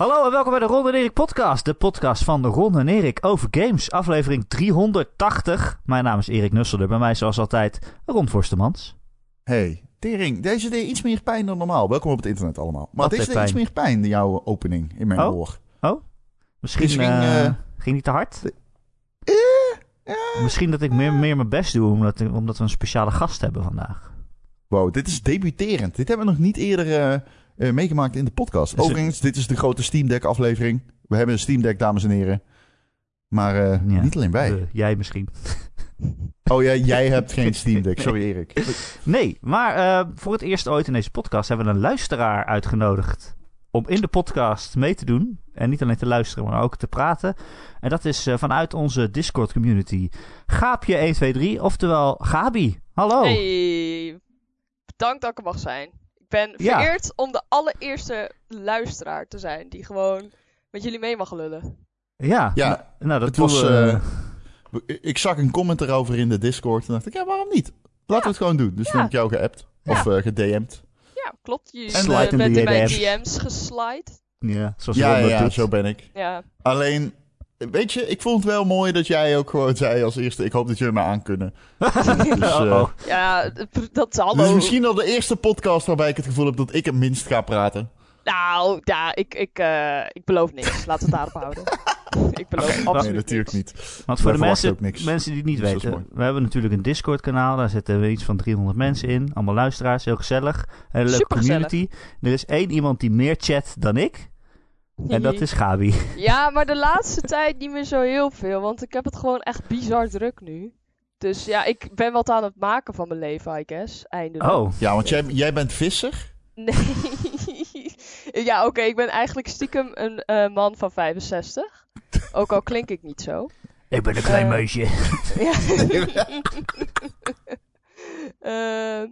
Hallo en welkom bij de Ron en Erik podcast. De podcast van Ron en Erik over games. Aflevering 380. Mijn naam is Erik Nusselder. Bij mij zoals altijd Ron Forstemans. Hey, Tering, deze deed iets meer pijn dan normaal. Welkom op het internet allemaal. Maar Wat deze deed deed iets meer pijn, jouw opening in mijn Oh? oor. Misschien Misschien, eh, eh, ging niet te hard. Eh. Misschien dat ik meer, meer mijn best doe omdat, omdat we een speciale gast hebben vandaag. Wow, dit is debuterend. Dit hebben we nog niet eerder eh, meegemaakt in de podcast. Is het- Overigens, dit is de grote Steam Deck aflevering. We hebben een Steam Deck, dames en heren. Maar eh, Ja. niet alleen wij. Eh, jij misschien. Oh ja, jij hebt geen Steam Deck. Sorry Erik. Nee, maar eh, voor het eerst ooit in deze podcast hebben we een luisteraar uitgenodigd om in de podcast mee te doen. En niet alleen te luisteren, maar ook te praten. En dat is eh, vanuit onze Discord community. Gaapje123, oftewel Gabi. Hallo. Hey, bedankt dat ik er mag zijn. Ik ben Ja. vereerd om de allereerste luisteraar te zijn die gewoon met jullie mee mag lullen. Ja, Ja, nou dat het doen was, we. eh, Ik zag een comment erover in de Discord. En dacht ik, ja, waarom niet? Laten we het gewoon doen. Dus Ja. toen heb ik jou geappt. Of eh gedM'd. Ja, klopt. Je En, bent eh, in mijn DM's. Geslide. ja, zoals Ja, dat ja, doet. zo ben ik. Ja, Alleen, weet je, ik vond het wel mooi dat jij ook gewoon zei als eerste... Ik hoop dat jullie me aankunnen. Dus, eh, Oh, ja dat hallo. is misschien al de eerste podcast waarbij ik het gevoel heb dat ik het minst ga praten. Nou, ja, ik, ik, eh, ik beloof niks. Laten we het daarop houden. ik beloof absoluut nee, natuurlijk niks. niet. Want voor de mensen, mensen die het niet Dus weten, we hebben natuurlijk een Discord-kanaal. Daar zitten we iets van 300 mensen in. Allemaal luisteraars, heel gezellig. Een leuke community. Er is één iemand die meer chat dan ik. En dat is Gabi. Ja, maar de laatste tijd niet meer zo heel veel. Want ik heb het gewoon echt bizar druk nu. Dus ja, ik ben wat aan het maken van mijn leven, I guess. Eindelijk. Oh, Ja, want jij, jij bent visser. Nee. ja, oké, ik ben eigenlijk stiekem een eh, man van 65. Ook al klink ik niet zo. ik ben een klein Eh, meisje. Ja. Ehm,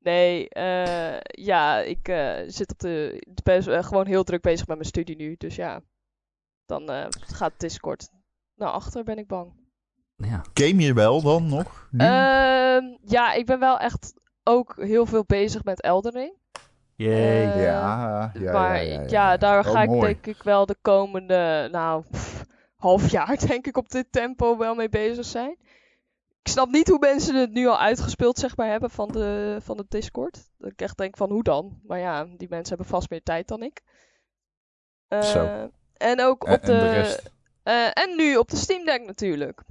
nee, eh, ja, ik eh, zit op de, ben eh, gewoon heel druk bezig met mijn studie nu. Dus ja, dan eh, gaat Discord naar achter, ben ik bang. Ja. Game je wel dan nog? Nu? Ehm, ja, ik ben wel echt ook heel veel bezig met Elden Ring. Yay. eh, ja, ja, maar ja, ja, ja, ja. daar Oh, ga ik mooi. denk ik wel de komende, nou, pff, half jaar denk ik op dit tempo wel mee bezig zijn. Ik snap niet hoe mensen het nu al uitgespeeld, zeg maar, hebben van de, van de Discord. Dat ik echt denk van, hoe dan? Maar ja, die mensen hebben vast meer tijd dan ik. Eh, Zo. En ook En- op en de... de rest? eh, en nu op de Steam Deck natuurlijk.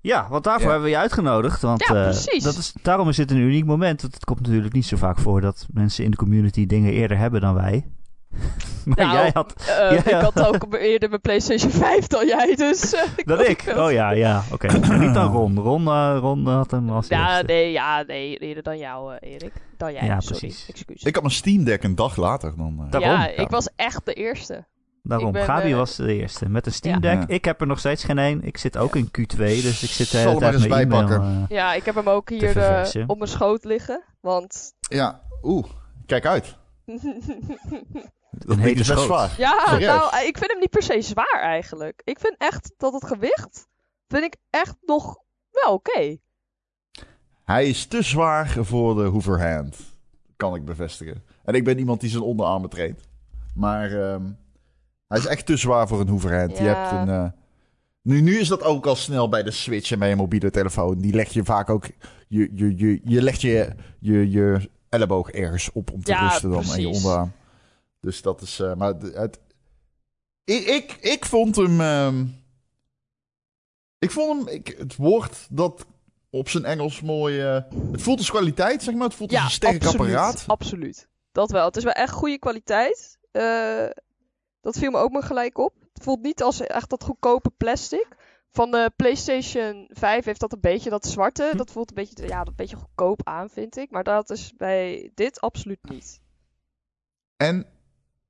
ja, want daarvoor Ja. hebben we je uitgenodigd. Want, Ja, eh, precies. dat is, daarom is dit een uniek moment. Want het komt natuurlijk niet zo vaak voor dat mensen in de community dingen eerder hebben dan wij. maar Nou, jij had... Eh, Ja. Ik had ook eerder mijn PlayStation 5 dan jij, dus... eh, had ik? veel Oh ja, ja. Oké. niet dan Ron. Ron, eh, Ron had hem als Ja, eerste. nee, ja, nee, eerder dan jou, eh, Erik. Dan jij, Ja, sorry. precies. Excuus. Ik had mijn Steam Deck een dag later dan... eh, Daarom. ja, Ja. ik was echt de eerste. Daarom, ben, Gabi was de eerste. Met een Steam Ja. Deck. Ja. Ik heb er nog steeds geen één. Ik zit ook in Q2, dus ik zit de hele er tijd eens bijpakken. Ja, ik heb hem ook hier eh, op mijn schoot liggen. Want Ja, oeh, kijk uit. Dat Een is hele best zwaar. ja, Serieus? nou, eh, ik vind hem niet per se zwaar eigenlijk. Ik vind echt dat het gewicht, vind ik echt nog wel oké. Hij is te zwaar voor de Hooverhand. Kan ik bevestigen. En ik ben iemand die zijn onderarmen traint. Maar ehm, hij is echt te zwaar voor een Hooverhand. Je hebt een... eh, Nu, nu is dat ook al snel bij de Switch en bij je mobiele telefoon. Die leg je vaak ook... Je, je, je, je legt je, je, je elleboog ergens op om te Ja, rusten dan. En je precies. onderarm. Dus dat is... eh, maar de- het, ik, ik, ik vond hem... ehm, ik vond hem... Ik, het woord dat op zijn Engels mooi... eh, het voelt als kwaliteit, zeg maar. Het voelt als een sterk absoluut. apparaat. Absoluut. Dat wel. Het is wel echt goede kwaliteit. Eh, dat viel me ook maar gelijk op. Het voelt niet als echt dat goedkope plastic. Van de PlayStation 5 heeft dat een beetje dat zwarte. Hm. Dat voelt een beetje, ja, een beetje goedkoop aan, vind ik. Maar dat is bij dit absoluut niet. En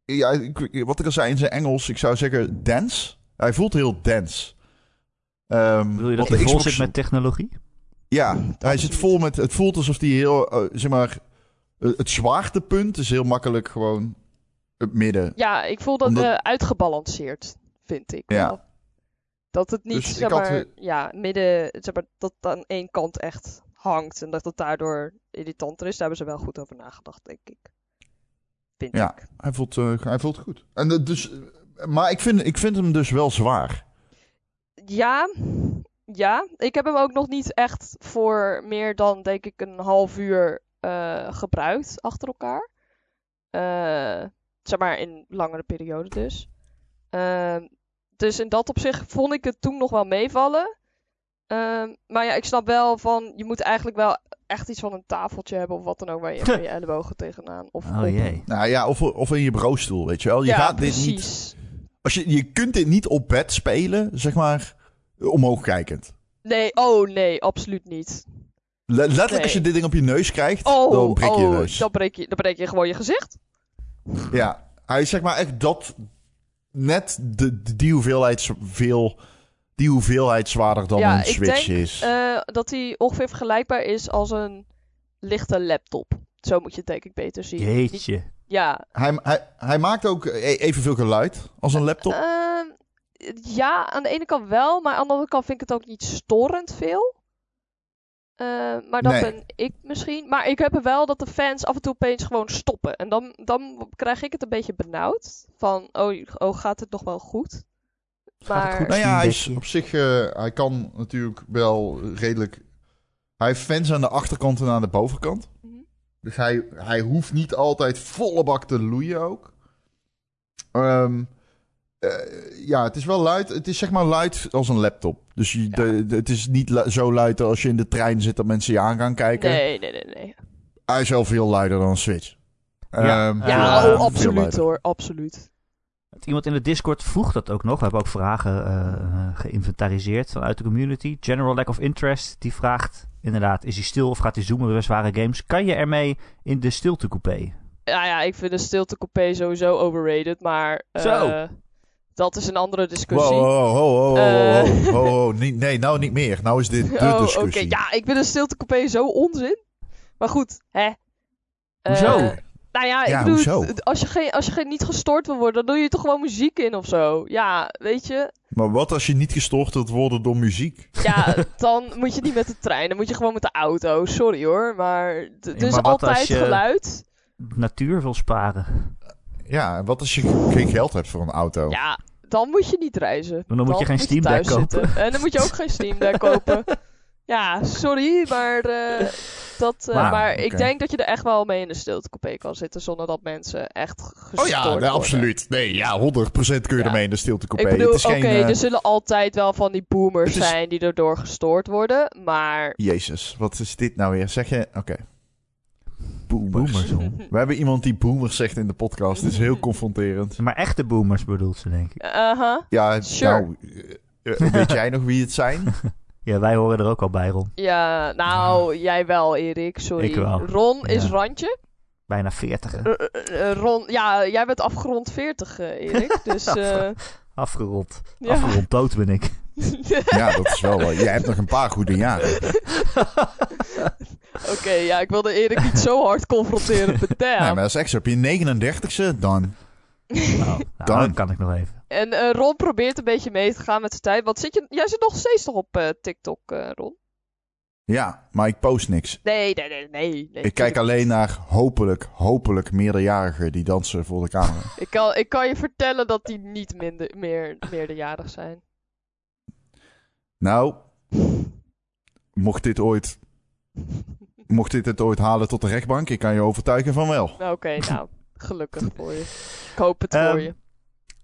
ja, ik- wat ik al zei in zijn Engels, ik zou zeggen dense. Hij voelt heel dense. Ehm, Wil je dat hij vol Xbox- zit met technologie? Ja, hij zit vol met... Het voelt alsof hij heel, eh, zeg maar... eh, het zwaartepunt is heel makkelijk gewoon het midden. Ja, ik voel dat Omdat- eh, uitgebalanceerd, vind ik. Ja. Dat het niet, Dus zeg had, maar, ja, midden, zeg maar, dat aan één kant echt hangt. En dat het daardoor irritanter is. Daar hebben ze wel goed over nagedacht, denk ik. Vind Ja. ik. Hij voelt, eh, hij voelt goed. En eh, dus, eh, maar ik vind, ik vind hem dus wel zwaar. Ja, ja. Ik heb hem ook nog niet echt voor meer dan, denk ik, een half uur gebruikt achter elkaar. Zeg maar in langere periode dus. Dus in dat opzicht vond ik het toen nog wel meevallen. Ehm, maar ja, ik snap wel van, je moet eigenlijk wel echt iets van een tafeltje hebben of wat dan ook, waar je even je ellebogen tegenaan. Of Oh op- jee. Nou ja, of, of in je bureaustoel, weet je wel. Je ja, gaat dit niet... precies. Als je, je kunt dit niet op bed spelen, zeg maar, omhoog kijkend. Nee, oh nee, absoluut niet. Le- letterlijk Nee. als je dit ding op je neus krijgt, Oh, dan breek je je oh, neus. dan breek je, dan breek je gewoon je gezicht. Ja, hij is zeg maar echt dat... Net de, de- die, hoeveelheid, veel, die hoeveelheid zwaarder dan Ja, een ik Switch denk, is. Eh, dat hij ongeveer vergelijkbaar is als een lichte laptop. Zo moet je het denk ik beter zien. Jeetje. ja, Hij, hij, hij maakt ook e- evenveel geluid als een laptop. Ehm, ja, aan de ene kant wel, maar aan de andere kant vind ik het ook niet storend veel. Eh, maar dat Nee. ben ik misschien. Maar ik heb er wel dat de fans af en toe opeens gewoon stoppen. En dan, dan krijg ik het een beetje benauwd. Van, oh, oh gaat het nog wel goed? het Maar goed? Nou ja, hij is op zich... eh, hij kan natuurlijk wel redelijk... Hij heeft fans aan de achterkant en aan de bovenkant. Mhm. Dus hij, hij hoeft niet altijd volle bak te loeien ook. Ehm, eh, ja, het is wel luid. Het is zeg maar luid als een laptop. Dus je, de, de- het is niet lu- zo luid als je in de trein zit dat mensen je aan gaan kijken. nee, nee, nee, nee. Hij is wel veel luider dan een Switch. Ja. Ehm, Ja, veel, oh, absoluut hoor, absoluut. Iemand in de Discord vroeg dat ook nog. We hebben ook vragen eh, geïnventariseerd vanuit de community. General Lack of Interest, die vraagt inderdaad, is hij stil of gaat hij zoomen bij zware games? Kan je ermee in de stiltecoupé? Ja, ja, ik vind de stiltecoupé sowieso overrated, maar eh, Zo. Dat is een andere discussie. wow, wow, wow. Niet- Nee, nou niet meer. Nou is dit de oh, oké. discussie. Ja, ik vind een stiltecoupé zo onzin. Maar goed, hè. Hoezo? Eh, nou ja, ik bedoel, hoezo? als je, geen, als je geen niet gestoord wil worden, dan doe je toch gewoon muziek in of zo. Ja, weet je. Maar wat als je niet gestoord wilt worden door muziek? Ja, dan moet je niet met de trein, dan moet je gewoon met de auto. Sorry hoor, maar er is altijd geluid. Natuur wil sparen. Ja, wat als je geen geld hebt voor een auto? Ja, dan moet je niet reizen. Dan moet je geen Steam Deck kopen. zitten. En dan moet je ook geen Steam Deck kopen. Ja, sorry, maar, eh, dat, eh, Maar, ik denk dat je er echt wel mee in de stiltecoupé kan zitten zonder dat mensen echt gestoord Oh ja, nee, worden. absoluut. Nee, ja, 100% kun je Ja. ermee in de stiltecoupé. Ik bedoel, Het oké, is geen... eh, er zullen altijd wel van die boomers is- zijn die erdoor gestoord worden, maar... Jezus, wat is dit nou weer? Zeg je... Oké. Boomers. Boomers. We hebben iemand die boomers zegt in de podcast. Het is heel confronterend. Maar echte boomers bedoelt ze, denk ik. Aha, Ja, Sure. nou... eh, eh, weet jij nog wie het zijn? Ja, wij horen er ook al bij, Ron. ja, nou, jij wel, Erik, sorry. Ik wel. Ron is randje. Bijna 40. hè? Eh, Ron, ja, jij bent afgerond 40, eh, Erik, dus... eh, Afgerond. ja. Afgerond dood ben ik. Ja, dat is wel... wel- Jij hebt nog een paar goede jaren. Oké, ja, ik wilde Erik niet zo hard confronteren met Nee, maar dat is echt zo. Op je 39ste, dan... Nou, nou, Dan. dan kan ik nog even. En eh, Ron probeert een beetje mee te gaan met zijn tijd. Want zit je, jij zit nog steeds toch op eh, TikTok, eh, Ron? Ja, maar ik post niks. Nee, nee, nee, nee. nee Ik kijk alleen naar hopelijk, hopelijk meerderjarigen die dansen voor de camera. Ik kan, ik kan je vertellen dat die niet minder, meer meerderjarig zijn. Nou, mocht dit ooit... Mocht dit het ooit halen tot de rechtbank, ik kan je overtuigen van wel. Oké, nou, gelukkig voor je. Ik hoop het Ehm, voor je.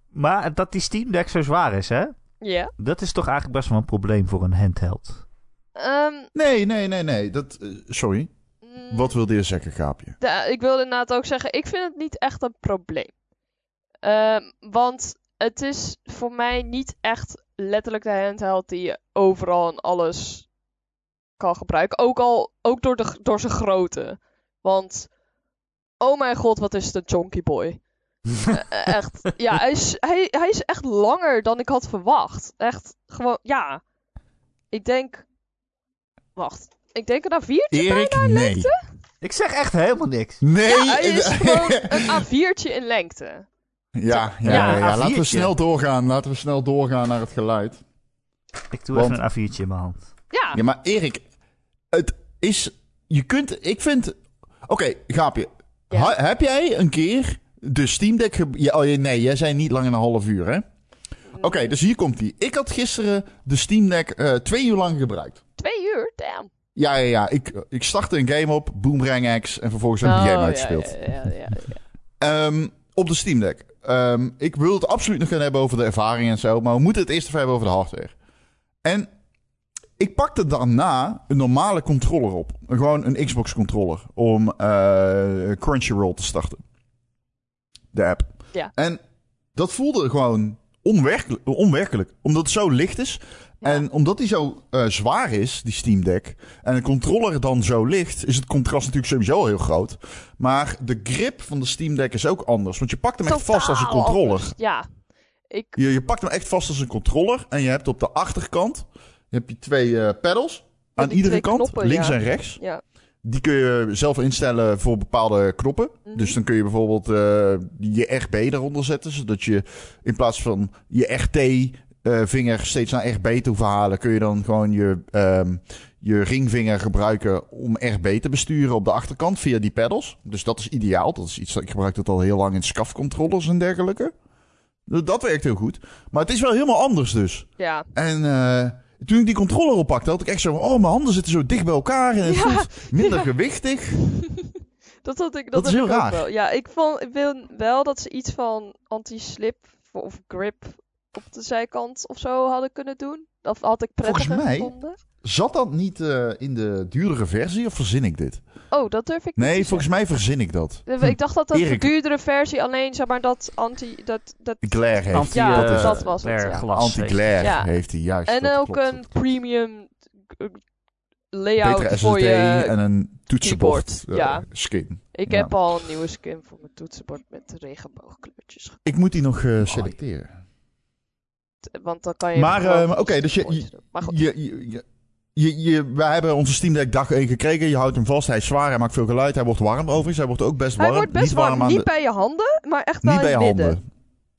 Maar dat die Steam Deck zo zwaar is, hè? Ja. Dat is toch eigenlijk best wel een probleem voor een handheld. Ehm, Nee, nee, nee, nee. Dat, eh, sorry. mm, Wat wilde je zeggen, Gaapje? Ja, ik wilde inderdaad ook zeggen, ik vind het niet echt een probleem. Ehm, want het is voor mij niet echt letterlijk de handheld die je overal en alles kan gebruiken. Ook al, ook door, de, door zijn grootte. Want, oh mijn god, wat is het een chonky boy. Eh, echt, ja, hij is, hij, hij is echt langer dan ik had verwacht. Echt, gewoon, ja. Ik denk, wacht, ik denk een A4'tje Erik, nee. Ik zeg echt helemaal niks. Nee! Ja, hij is gewoon een A4'tje in lengte. Ja, ja, Ja, laten we A4'tje. snel doorgaan. Laten we snel doorgaan naar het geluid. Ik doe Want- even een A4'tje in mijn hand. Ja, Ja, maar Erik, het is... Je kunt... Ik vind... Oké, Gaapje. Ha- heb jij een keer de Steam Deck... ge- Ja, oh, nee, jij zei niet langer dan een half uur, hè? Oké, dus hier komt die. Ik had gisteren de Steam Deck eh, twee uur lang gebruikt. Twee uur? Damn. Ja, ja, ja. Ik, ik startte een game op, Boomerang X, en vervolgens heb ik die Oh, game uitgespeeld. Ja, ja, ja, ja. Ehm, op de Steam Deck. Ehm, ik wil het absoluut nog gaan hebben over de ervaring en zo, maar we moeten het eerst even hebben over de hardware. En ik pakte daarna een normale controller op. Gewoon een Xbox controller om eh, Crunchyroll te starten. De app. Ja. En dat voelde gewoon onwerkelijk, onwerkelijk omdat het zo licht is. Ja. En omdat die zo eh, zwaar is, die Steam Deck, en de controller dan zo licht, is het contrast natuurlijk sowieso heel groot. Maar de grip van de Steam Deck is ook anders. Want je pakt hem echt vast als een controller. anders. Ja. Ik, Je, je pakt hem echt vast als een controller. En je hebt op de achterkant heb je twee eh pedals. Aan iedere kant, knoppen, links ja. en rechts. ja. Die kun je zelf instellen voor bepaalde knoppen. Mhm. Dus dan kun je bijvoorbeeld eh, je RB eronder zetten. Zodat je in plaats van je RT-vinger steeds naar RB te hoeven halen... kun je dan gewoon je, ehm, je ringvinger gebruiken om RB te besturen op de achterkant via die pedals. Dus dat is ideaal. Dat is iets dat ik gebruik dat al heel lang in SCAF-controllers en dergelijke. Dat werkt heel goed. Maar het is wel helemaal anders dus. ja. En eh, toen ik die controller oppakte, had ik echt zo van... Oh, mijn handen zitten zo dicht bij elkaar en het Ja, voelt minder ja. gewichtig. Dat had ik, dat Dat is heel ik raar. wel. Ja, ik vond ik wil wel dat ze iets van anti-slip of grip op de zijkant of zo hadden kunnen doen. Dat had ik Volgens prettiger mij- gevonden. Zat dat niet eh, in de duurdere versie of verzin ik dit? Oh, dat durf ik niet Nee, volgens mij verzin ik dat. zeggen. Ik dacht dat dat de Erik. duurdere versie alleen, zeg maar, dat anti... Dat, dat... Glare heeft. Anti, Ja, dat eh, is dat was het, ja. Anti-glare Ja. heeft hij, juist. En ook klopt, een premium eh, layout Betere voor SSD je... en een toetsenbord eh, ja. skin. Ik Ja. heb al een nieuwe skin voor mijn toetsenbord met regenboogkleurtjes. Ik moet die nog eh, selecteren. Want dan kan je... Maar, eh, maar oké, dus je-. Maar goed. Je, je, je, je, wij hebben onze Steam Deck dag 1 gekregen. Je houdt hem vast. Hij is zwaar. Hij maakt veel geluid. Hij wordt warm overigens. Hij wordt ook best warm. Hij wordt best Niet warm. aan Niet de- bij je handen, maar echt wel Niet bij in je het midden. handen.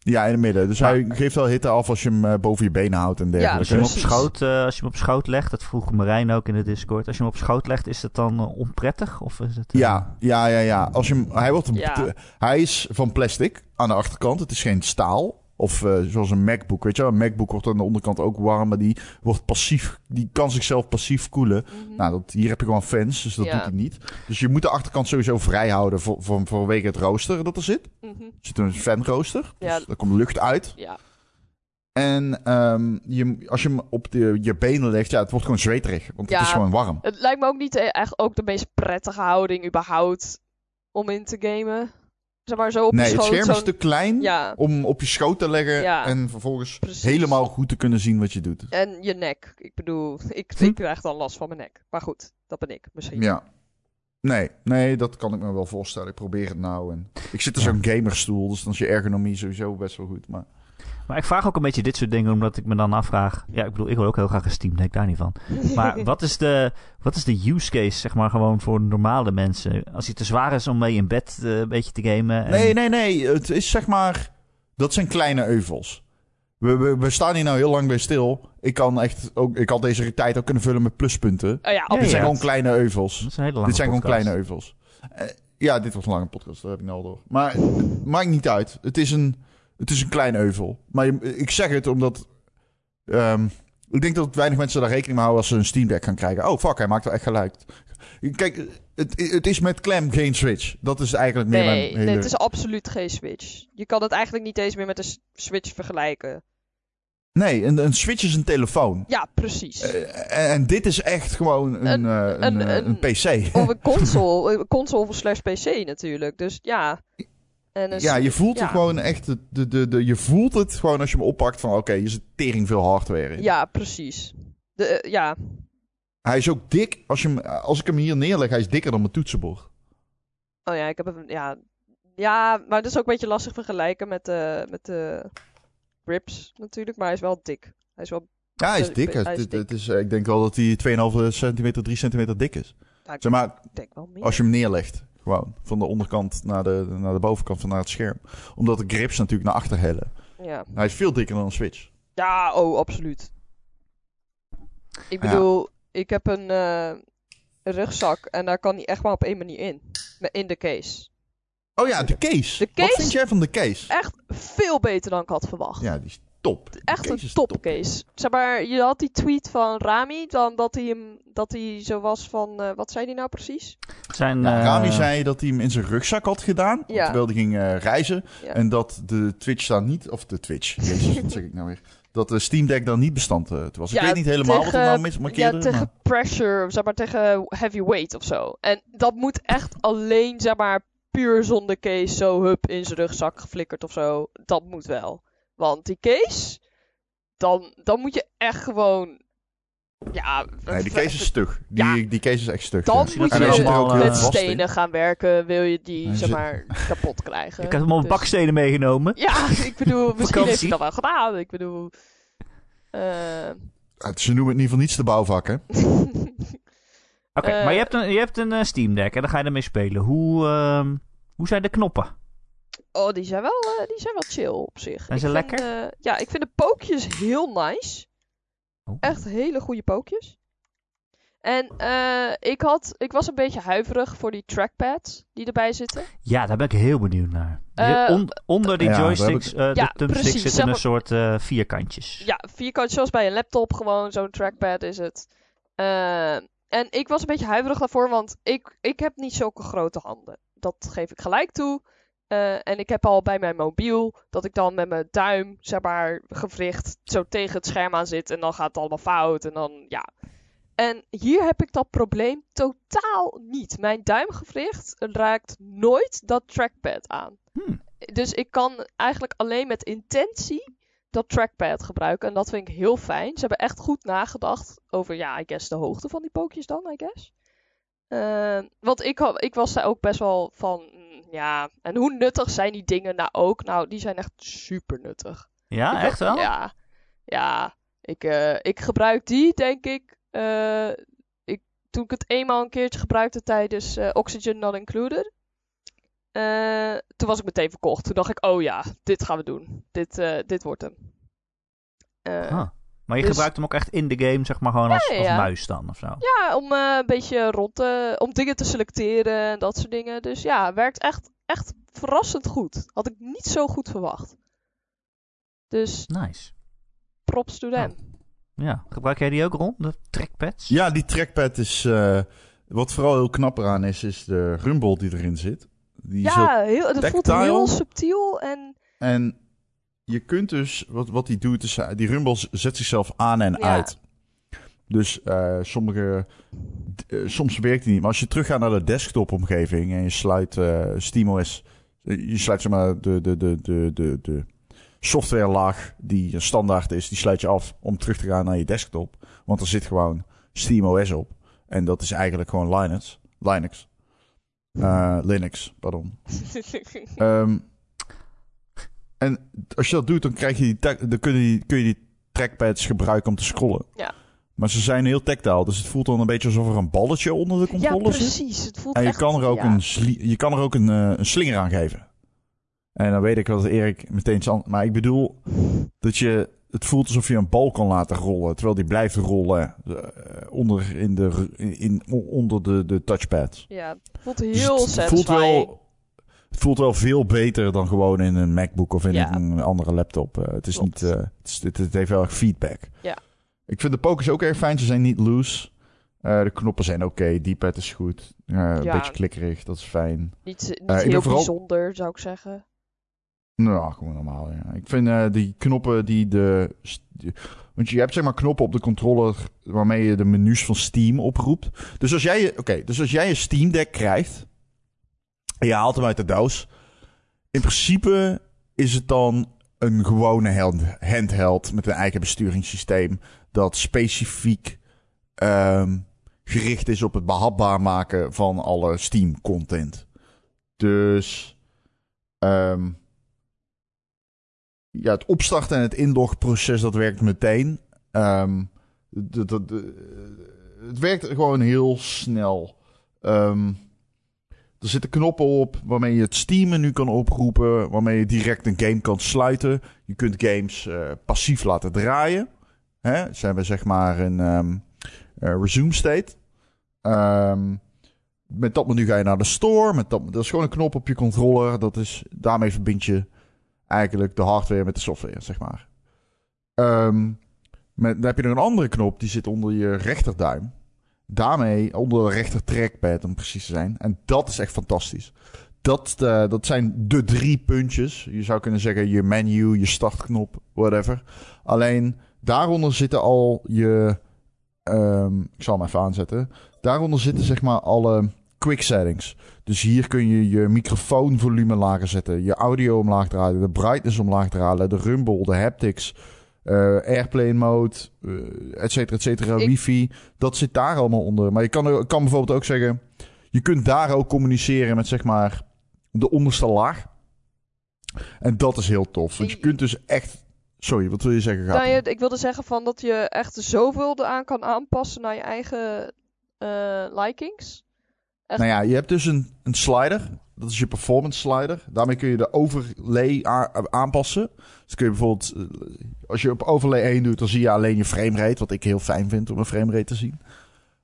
Ja, in het midden. Dus hij geeft wel hitte af als je hem eh, boven je benen houdt en dergelijke. Als je, hem op schoot, eh, als je hem op schoot legt, dat vroeg Marijn ook in de Discord. Als je hem op schoot legt, is het dan onprettig? Of is het, Ja, ja, ja, ja. Als je hem, hij, wordt, Ja. te- hij is van plastic aan de achterkant. Het is geen staal. Of eh, zoals een MacBook, weet je wel. Een MacBook wordt aan de onderkant ook warm, maar die wordt passief. Die kan zichzelf passief koelen. Mhm. Nou, dat, hier heb je gewoon fans, dus dat Ja. doet hij niet. Dus je moet de achterkant sowieso vrij houden voor, voor, vanwege het rooster dat er zit. Mhm. Er zit een fanrooster, dus Ja. daar komt lucht uit. Ja. En ehm, je, als je hem op de, je benen legt, ja, het wordt gewoon zweterig. Want het is gewoon warm. Het lijkt me ook niet echt ook de meest prettige houding überhaupt om in te gamen. Zeg maar zo op Nee, je het scherm is te klein Ja, om op je schoot te leggen Ja. en vervolgens Precies. helemaal goed te kunnen zien wat je doet. en je nek. Ik bedoel, ik, Hm. ik krijg dan last van mijn nek. Maar goed, dat ben ik misschien. Ja. Nee, nee, dat kan ik me wel voorstellen. Ik probeer het nou. En ik zit in Ja. zo'n gamerstoel, dus dan is je ergonomie sowieso best wel goed. Maar Maar ik vraag ook een beetje dit soort dingen, omdat ik me dan afvraag... Ja, ik bedoel, ik wil ook heel graag een Steam Deck, daar niet van. Maar wat is, de, wat is de use case, zeg maar, gewoon voor normale mensen? Als hij te zwaar is om mee in bed eh, een beetje te gamen. En... Nee, nee, nee. Het is zeg maar. Dat zijn kleine euvels. We, we, we staan hier nou heel lang bij stil. Ik kan echt ook. Ik had deze tijd ook kunnen vullen met pluspunten. Oh ja, Ja, dit zijn ja. gewoon kleine euvels. Dat is een hele lange Dit zijn gewoon kleine euvels. Eh, ja, dit was een lange podcast, dat heb ik nou al door. Maar het maakt niet uit. Het is een, het is een klein euvel. Maar je- ik zeg het omdat. ehm, ik denk dat weinig mensen daar rekening mee houden als ze een Steam Deck gaan krijgen. Oh fuck, hij maakt wel echt geluid. Kijk, het, het is met klem geen Switch. Dat is eigenlijk meer Nee, mijn hele... nee, het is absoluut geen Switch. Je kan het eigenlijk niet eens meer met een Switch vergelijken. Nee, een, een Switch is een telefoon. Ja, precies. Eh, en dit is echt gewoon een, Een- eh, een, een- eh, een een- PC. Of een console, een console slash PC natuurlijk. Dus ja. En een ja, je voelt ja. het gewoon echt. De, de, de, je voelt het gewoon als je hem oppakt van oké, hier zit tering veel hardware in. Ja, precies. De, eh, ja, Hij is ook dik. Als, je hem, als ik hem hier neerleg, hij is dikker dan mijn toetsenbord. oh ja, ik heb hem, ja. Ja, maar dat is ook een beetje lastig vergelijken met de, met de grips natuurlijk. Maar hij is wel dik. Hij is wel, Ja, hij is Eh, dik. hij Hij- is dit- dik. Het is, eh, ik denk wel dat hij 2,5 centimeter, 3 centimeter dik is. ik Zeg maar, denk wel meer. als je hem neerlegt. Gewoon. Van de onderkant naar de, naar de bovenkant van naar het scherm. Omdat de grips natuurlijk naar achter hellen. Ja. Hij is veel dikker dan een Switch. ja, oh, absoluut. Ik Ja. bedoel, ik heb een eh, rugzak en daar kan hij echt maar op één manier in. In de case. Oh ja, de case. De Wat case? vind jij van de case? Echt veel beter dan ik had verwacht. Ja, die is top. Echt een topcase. Zeg maar, je had die tweet van Rami, dan dat hij hem, dat hij zo was van, eh, wat zei hij nou precies? Zijn, Ja, eh, Rami zei dat hij hem in zijn rugzak had gedaan. Ja. Terwijl hij ging eh, reizen. Ja. En dat de Twitch dan niet... Of de Twitch. Jezus, wat zeg ik nou weer? Dat de Steam Deck dan niet bestand was. Ik Ja, weet niet helemaal wat er tegen- nou mis markeerde. Ja, tegen maar- pressure, zeg maar tegen heavyweight of zo. En dat moet echt alleen, zeg maar, puur zonder case zo hup in zijn rugzak geflikkerd of zo. Dat moet wel. Want die case, dan, dan moet je echt gewoon, ja... Nee, die case is stug. Die, Ja. die case is echt stug. Dan ja. Moet En je ook met eh, in. stenen gaan werken, wil je die, zeg maar, kapot krijgen. Ik had allemaal Dus- bakstenen meegenomen. Ja, ik bedoel, misschien heeft hij dat wel gedaan. Ik bedoel... eh, Ze noemen het in ieder geval niet de bouwvak, hè? Oké, Eh, maar je hebt een, je hebt een eh, Steam Deck en dan ga je ermee spelen. Hoe, ehm, hoe zijn de knoppen? Oh, die zijn wel, eh, die zijn wel chill op zich. Zijn Ik ze vind, lekker? eh, ja, ik vind de pookjes heel nice. Oh. Echt hele goede pookjes. En eh, ik, had, ik was een beetje huiverig voor die trackpads die erbij zitten. Ja, daar ben ik heel benieuwd naar. On- onder die ja, joysticks, eh, Ja, de thumbsticks, precies, zitten zeg een soort eh, vierkantjes. Ja, vierkant zoals bij een laptop gewoon, zo'n trackpad is het. En ik was een beetje huiverig daarvoor, want ik, ik heb niet zulke grote handen. Dat geef ik gelijk toe. Eh, en ik heb al bij mijn mobiel dat ik dan met mijn duim, zeg maar, gewricht zo tegen het scherm aan zit. En dan gaat het allemaal fout. En dan, ja. En hier heb ik dat probleem totaal niet. Mijn duimgewricht raakt nooit dat trackpad aan. Hmm. Dus ik kan eigenlijk alleen met intentie dat trackpad gebruiken. En dat vind ik heel fijn. Ze hebben echt goed nagedacht over, ja, I guess de hoogte van die pookjes dan, I guess. Eh, want ik, ik was daar ook best wel van, mm, ja. En hoe nuttig zijn die dingen nou ook? Nou, die zijn echt super nuttig. Ja, Ik- echt wel? Ja, ja. Ik, eh, ik gebruik die, denk ik. eh, ik. Toen ik het eenmaal een keertje gebruikte tijdens Oxygen Not Included. toen was ik meteen verkocht. Toen dacht ik, oh ja, dit gaan we doen. Dit, dit wordt hem. Ah. Maar je Dus- gebruikt hem ook echt in de game, zeg maar gewoon als, Ja, als ja. muis dan of zo. Ja, om eh, een beetje rond te, om dingen te selecteren en dat soort dingen. Dus ja, werkt echt, echt verrassend goed. Had ik niet zo goed verwacht. Dus Nice. props to them. Ja. Gebruik jij die ook rond, de trackpads? Ja, die trackpad is... eh, wat vooral heel knap eraan is, is de rumble die erin zit. Die Ja, heel, dat voelt heel subtiel en En je kunt dus... Wat, wat die doet, is... eh, Die rumble zet zichzelf aan en Ja. uit. Dus eh, sommige... eh, soms werkt die niet. Maar als je teruggaat naar de desktop-omgeving... en je sluit eh SteamOS... je sluit zeg maar de, de, de, de, de, de softwarelaag die standaard is... die sluit je af om terug te gaan naar je desktop. Want er zit gewoon SteamOS op. En dat is eigenlijk gewoon Linux. Linux. Linux, pardon. Ehm, en als je dat doet, dan, krijg je die dan kun, je die, kun je die trackpads gebruiken om te scrollen. Ja. Maar ze zijn heel tactile, dus het voelt dan een beetje alsof er een balletje onder de ja, controller zit. precies. Het voelt En je echt, kan er ook, ja. een, je kan er ook een, eh, een slinger aan geven. En dan weet ik dat Erik meteen... zal- Maar ik bedoel dat je... Het voelt alsof je een bal kan laten rollen, terwijl die blijft rollen eh, onder, in de, in, onder de, de touchpad. Ja, het voelt Dus heel het, het voelt wel, het voelt wel veel beter dan gewoon in een MacBook of in Ja. een andere laptop. Eh, het is Klopt. niet, eh, het, is, het, het heeft wel erg feedback. Ja. Ik vind de pokers ook erg fijn. Ze zijn niet loose. Eh, de knoppen zijn oké. D-pad is goed. Een beetje klikkerig. Dat is fijn. Niet, heel vooral- bijzonder, zou ik zeggen. Nou, gewoon normaal. Ja. Ik vind die knoppen die de. die- want je hebt zeg maar knoppen op de controller waarmee je de menus van Steam oproept. Dus als jij, je- oké, dus als jij een Steam Deck krijgt je haalt hem uit de doos, in principe is het dan een gewone hand- handheld met een eigen besturingssysteem dat specifiek ehm, gericht is op het behapbaar maken van alle Steam content. Dus ehm, ja, het opstarten en het inlogproces, dat werkt meteen. Ehm, het werkt gewoon heel snel. Er zitten knoppen op waarmee je het Steam-menu kan oproepen, waarmee je direct een game kan sluiten. Je kunt games eh, passief laten draaien. Hè? Ze hebben zeg maar een ehm, eh, resume state. Ehm, met dat menu ga je naar de store. Met dat, dat is gewoon een knop op je controller. Dat is, daarmee verbind je eigenlijk de hardware met de software, zeg maar. Ehm, met, dan heb je nog een andere knop, die zit onder je rechterduim. Daarmee, onder de rechter trackpad om precies te zijn. En dat is echt fantastisch. Dat, uh, dat zijn de drie puntjes. Je zou kunnen zeggen je menu, je startknop, whatever. Alleen daaronder zitten al je. Um, ik zal hem even aanzetten. Daaronder zitten zeg maar alle quick settings. Dus hier kun je je microfoonvolume lager zetten, je audio omlaag draaien, de brightness omlaag draaien, de rumble, de haptics, uh, airplane mode, uh, et cetera, et cetera, wifi. Dat zit daar allemaal onder. Maar je kan, kan bijvoorbeeld ook zeggen, je kunt daar ook communiceren met zeg maar de onderste laag. En dat is heel tof. Want je kunt dus echt. Sorry, wat wil je zeggen? Nou, je, ik wilde zeggen van dat je echt zoveel eraan kan aanpassen naar je eigen uh, likings. Echt? Nou ja, je hebt dus een, een slider. Dat is je performance slider. Daarmee kun je de overlay aanpassen. Dus kun je bijvoorbeeld, eh, als je op overlay 1 doet, dan zie je alleen je framerate. Wat ik heel fijn vind om een framerate te zien.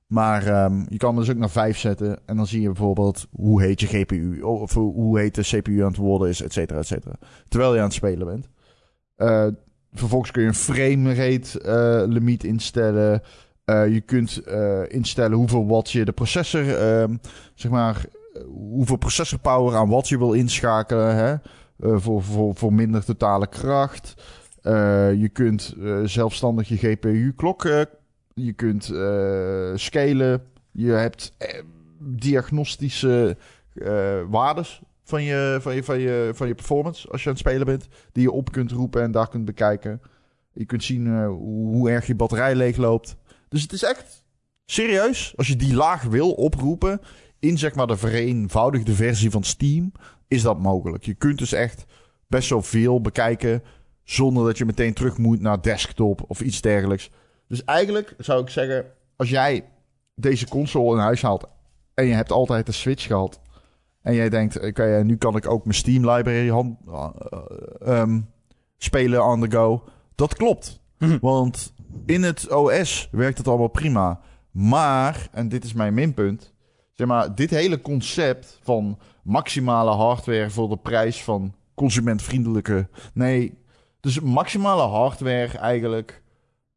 Maar um, je kan dus ook naar 5 zetten. En dan zie je bijvoorbeeld hoe heet je GPU. Of hoe heet de CPU aan het worden is, et cetera, et cetera. Terwijl je aan het spelen bent. Uh, vervolgens kun je een framerate uh, limiet instellen. Je kunt instellen hoeveel watt je de processor, ehm, zeg maar, hoeveel processor power aan wat je wil inschakelen. Hè? voor, voor, voor minder totale kracht. je kunt zelfstandig je GPU-klok je kunt scalen. Je hebt diagnostische waardes van je, van, je, van, je, van je performance als je aan het spelen bent. Die je op kunt roepen en daar kunt bekijken. Je kunt zien hoe erg je batterij leegloopt. Dus het is echt serieus. Als je die laag wil oproepen in zeg maar de vereenvoudigde versie van Steam, is dat mogelijk. Je kunt dus echt best wel veel bekijken zonder dat je meteen terug moet naar desktop of iets dergelijks. Dus eigenlijk zou ik zeggen, als jij deze console in huis haalt en je hebt altijd de Switch gehad en jij denkt, oké, okay, nu kan ik ook mijn Steam library hand, uh, um, spelen on the go. Dat klopt. Mhm. Want in het OS werkt het allemaal prima. Maar, en dit is mijn minpunt, maar, dit hele concept van maximale hardware voor de prijs van consumentvriendelijke. Nee, dus maximale hardware eigenlijk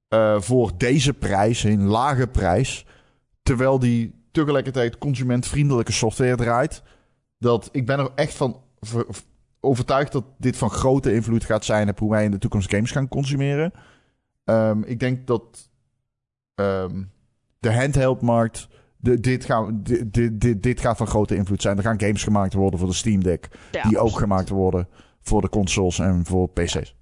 uh, voor deze prijs, een lage prijs, terwijl die tegelijkertijd consumentvriendelijke software draait. Dat ik ben er echt van overtuigd dat dit van grote invloed gaat zijn op hoe wij in de toekomst games gaan consumeren. Um, ik denk dat um, de handheldmarkt. De, dit, gaan, dit, dit, dit, gaat van grote invloed zijn. Er gaan games gemaakt worden voor de Steam Deck. die ook gemaakt worden voor de consoles en voor PC's.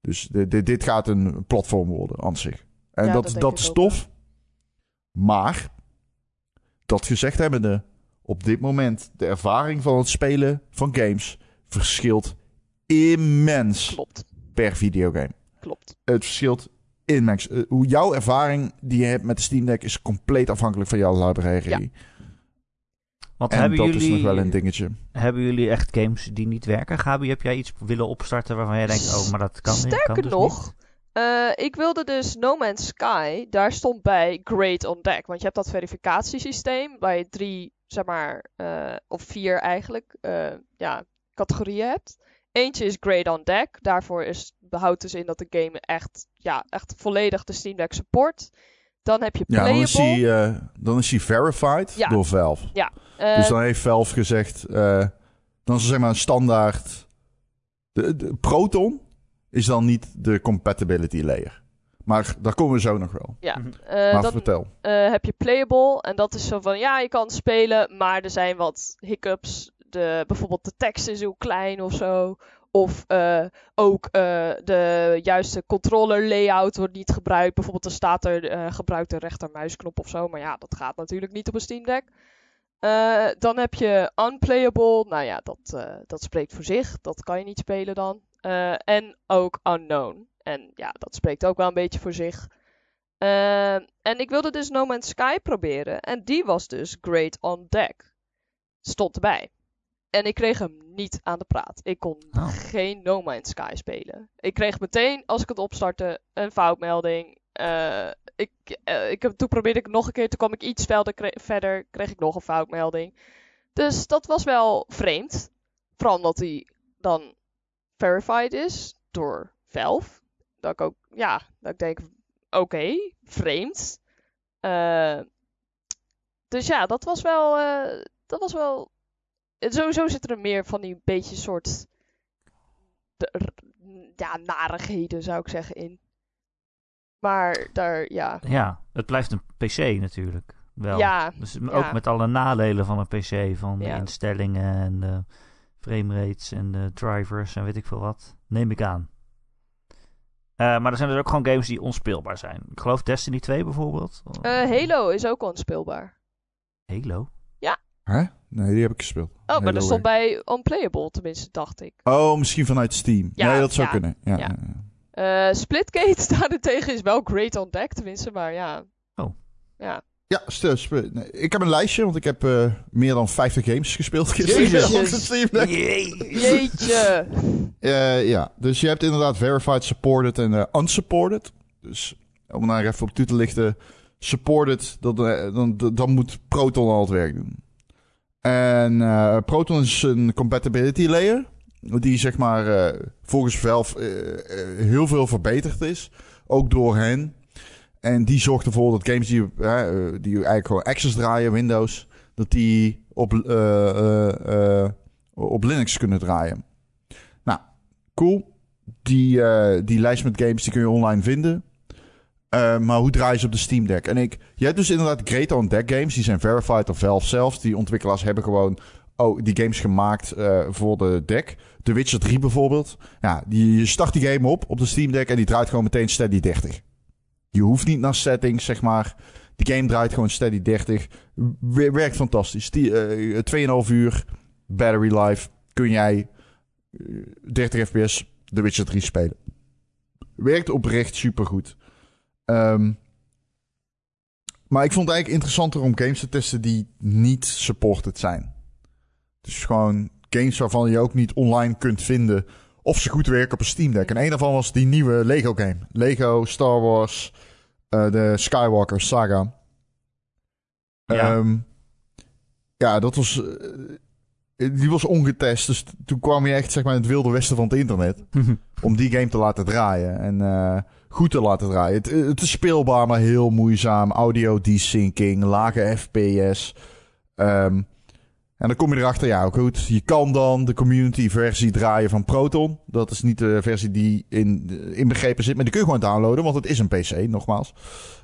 Dus dit gaat een platform worden aan zich. En dat, dat, dat is tof. Maar, dat gezegd hebbende, op dit moment de ervaring van het spelen van games verschilt immens Klopt. per videogame. Klopt. Het verschilt immens. Uh, hoe jouw ervaring die je hebt met de Steam Deck is compleet afhankelijk van jouw library. Ja. Want en hebben dat jullie, is nog wel een dingetje. Hebben jullie echt games die niet werken? Gabi, heb jij iets willen opstarten waarvan jij denkt, oh, maar dat kan niet? Sterker dus nog, uh, ik wilde dus No Man's Sky, daar stond bij Great on Deck. Want je hebt dat verificatiesysteem waar je drie, zeg maar, uh, of vier eigenlijk, uh, ja, categorieën hebt. Eentje is Great on Deck. Daarvoor is, behoudt dus in dat de game echt, ja, echt volledig de Steam Deck support. Dan heb je playable. Ja, dan is hij, uh, dan is hij verified ja. door Valve. Ja. Uh, dus dan heeft Valve gezegd, uh, dan is zeg maar een standaard. De, de, Proton is dan niet de compatibility layer. Maar daar komen we zo nog wel. Ja, uh, maar dan, vertel. heb je playable en dat is zo van, ja, je kan spelen, maar er zijn wat hiccups. De, bijvoorbeeld de tekst is heel klein of zo. Of uh, ook uh, de juiste controller layout wordt niet gebruikt. Bijvoorbeeld er staat er uh, gebruik de rechtermuisknop of zo. Maar ja, dat gaat natuurlijk niet op een Steam Deck. dan heb je unplayable. Nou ja, dat, dat spreekt voor zich. Dat kan je niet spelen dan. en ook unknown. En ja, dat spreekt ook wel een beetje voor zich. en ik wilde dus No Man's Sky proberen. En die was dus great on deck. Stond erbij. En ik kreeg hem niet aan de praat. Ik kon oh. geen No Man's Sky spelen. Ik kreeg meteen, als ik het opstartte, een foutmelding. Uh, ik, eh, ik heb, toen probeerde ik nog een keer, toen kwam ik iets verder, kre- verder, kreeg ik nog een foutmelding. Dus dat was wel vreemd. Vooral omdat hij dan verified is door Valve. Dat ik ook, ja, dat ik denk, oké, vreemd. Eh, dus ja, dat was wel, eh, dat was wel, sowieso zitten er meer van die beetje soort, de- ja, narigheden zou ik zeggen in. Maar daar, ja, Ja, het blijft een PC natuurlijk. Wel. ja, Dus ja. ook met alle nadelen van een PC. Van de Ja. instellingen en de framerates en de drivers en weet ik veel wat. Neem ik aan. Eh, maar er zijn dus ook gewoon games die onspeelbaar zijn. Ik geloof Destiny 2 bijvoorbeeld. Eh, Halo is ook onspeelbaar. Halo. Hè? Nee, die heb ik gespeeld. Oh, maar dat stond bij unplayable, tenminste, dacht ik. Oh, misschien vanuit Steam. Ja, nee, dat zou ja, kunnen. Ja, ja. ja, ja. Eh Splitgate daarentegen is wel great on deck, tenminste, maar ja. Oh. Ja. Ja. Nee, ik heb een lijstje, want ik heb eh, meer dan 50 games gespeeld gisteren. Jeetje. Eh, ja, dus je hebt inderdaad verified, supported en eh, unsupported. Dus om daar even op toe te lichten. Supported, dat, dan, dan, dan moet Proton al het werk doen. En eh, Proton is een compatibility layer. Die zeg maar eh, volgens Valve eh, heel veel verbeterd is. Ook door hen. En die zorgt ervoor dat games die, die eigenlijk gewoon access draaien, Windows, dat die op, op Linux kunnen draaien. Nou, cool. Die, die lijst met games die kun je online vinden. Eh, maar hoe draai je ze op de Steam Deck? En ik, je hebt dus inderdaad Great on Deck games. Die zijn verified door Valve zelf. Die ontwikkelaars hebben gewoon oh, die games gemaakt eh, voor de deck. The Witcher 3 bijvoorbeeld. Ja, die, je start die game op op de Steam Deck en die draait gewoon meteen steady 30. Je hoeft niet naar settings, zeg maar. Die game draait gewoon steady 30. Wer- Werkt fantastisch. Die, eh 2,5 uur battery life kun jij eh, 30 fps The Witcher 3 spelen. Werkt oprecht supergoed. Ehm maar ik vond het eigenlijk interessanter om games te testen die niet supported zijn. Dus gewoon games waarvan je ook niet online kunt vinden of ze goed werken op een Steam Deck. En een daarvan was die nieuwe Lego game. Lego Star Wars, eh, de Skywalker saga. Ja. Ehm, ja, dat was... eh, die was ongetest, dus toen kwam je echt zeg maar in het wilde westen van het internet om die game te laten draaien. En eh, goed te laten draaien. Het, het is speelbaar, maar heel moeizaam. Audio desyncing, lage FPS. Ehm, en dan kom je erachter, ja, goed. Je kan dan de community versie draaien van Proton. Dat is niet de versie die in, inbegrepen zit, maar die kun je gewoon downloaden, want het is een PC, nogmaals.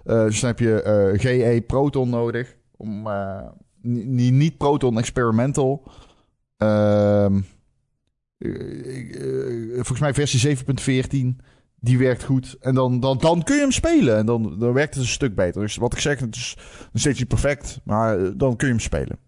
Eh, dus dan heb je eh, GE Proton nodig. Om, eh, ni- niet Proton Experimental. Ehm eh, eh, volgens mij versie 7.14. Die werkt goed. En dan, dan, dan kun je hem spelen. En dan, dan werkt het een stuk beter. Dus wat ik zeg, het is nog steeds niet perfect. Maar eh, dan kun je hem spelen.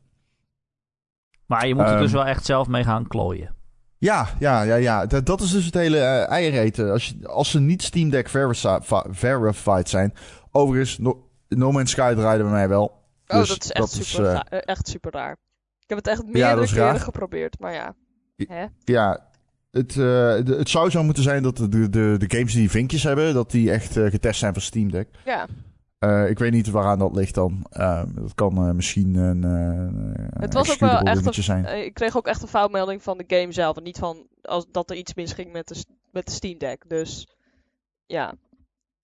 Maar je moet er Ehm. dus wel echt zelf mee gaan klooien. Ja, ja, ja, ja. Dat, dat is dus het hele eh eiereten. Als, je, als ze niet Steam Deck verifi- verified zijn. Overigens, no, no Man's Sky draaide bij mij wel. Oh, Dus dat is echt, dat super, eh, echt super raar. Ik heb het echt meerdere is keren geprobeerd, maar ja. Hè? Ja, het, eh, de- het zou zo moeten zijn dat de, de, de games die vinkjes hebben, dat die echt eh, getest zijn voor Steam Deck. Ja, Eh, ik weet niet waaraan dat ligt dan. Eh, dat kan eh, misschien een uh, Het was ook wel echt zijn. Eh, ik kreeg ook echt een foutmelding van de game zelf. En niet van als, dat er iets misging met de, met de Steam Deck. Dus ja.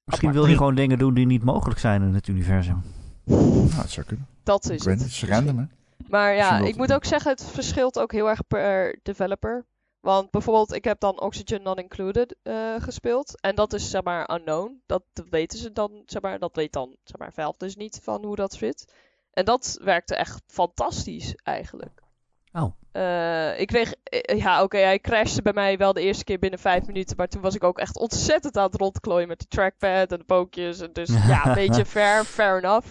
Misschien Apart. wil je gewoon dingen doen die niet mogelijk zijn in het universum. Nou, dat zou kunnen. Dat is het. het is random hè. Maar ja, ik moet ook zeggen, het verschilt ook heel erg per developer. Want bijvoorbeeld, ik heb dan Oxygen Not Included eh, gespeeld. En dat is zeg maar unknown. Dat weten ze dan, zeg maar, dat weet dan zeg maar Valve dus niet van hoe dat zit. En dat werkte echt fantastisch eigenlijk. Oh. Eh, ik kreeg, eh, ja oké, hij crashte bij mij wel de eerste keer binnen vijf minuten. Maar toen was ik ook echt ontzettend aan het rondklooien met de trackpad en de pookjes. En dus ja, een beetje fair, fair enough.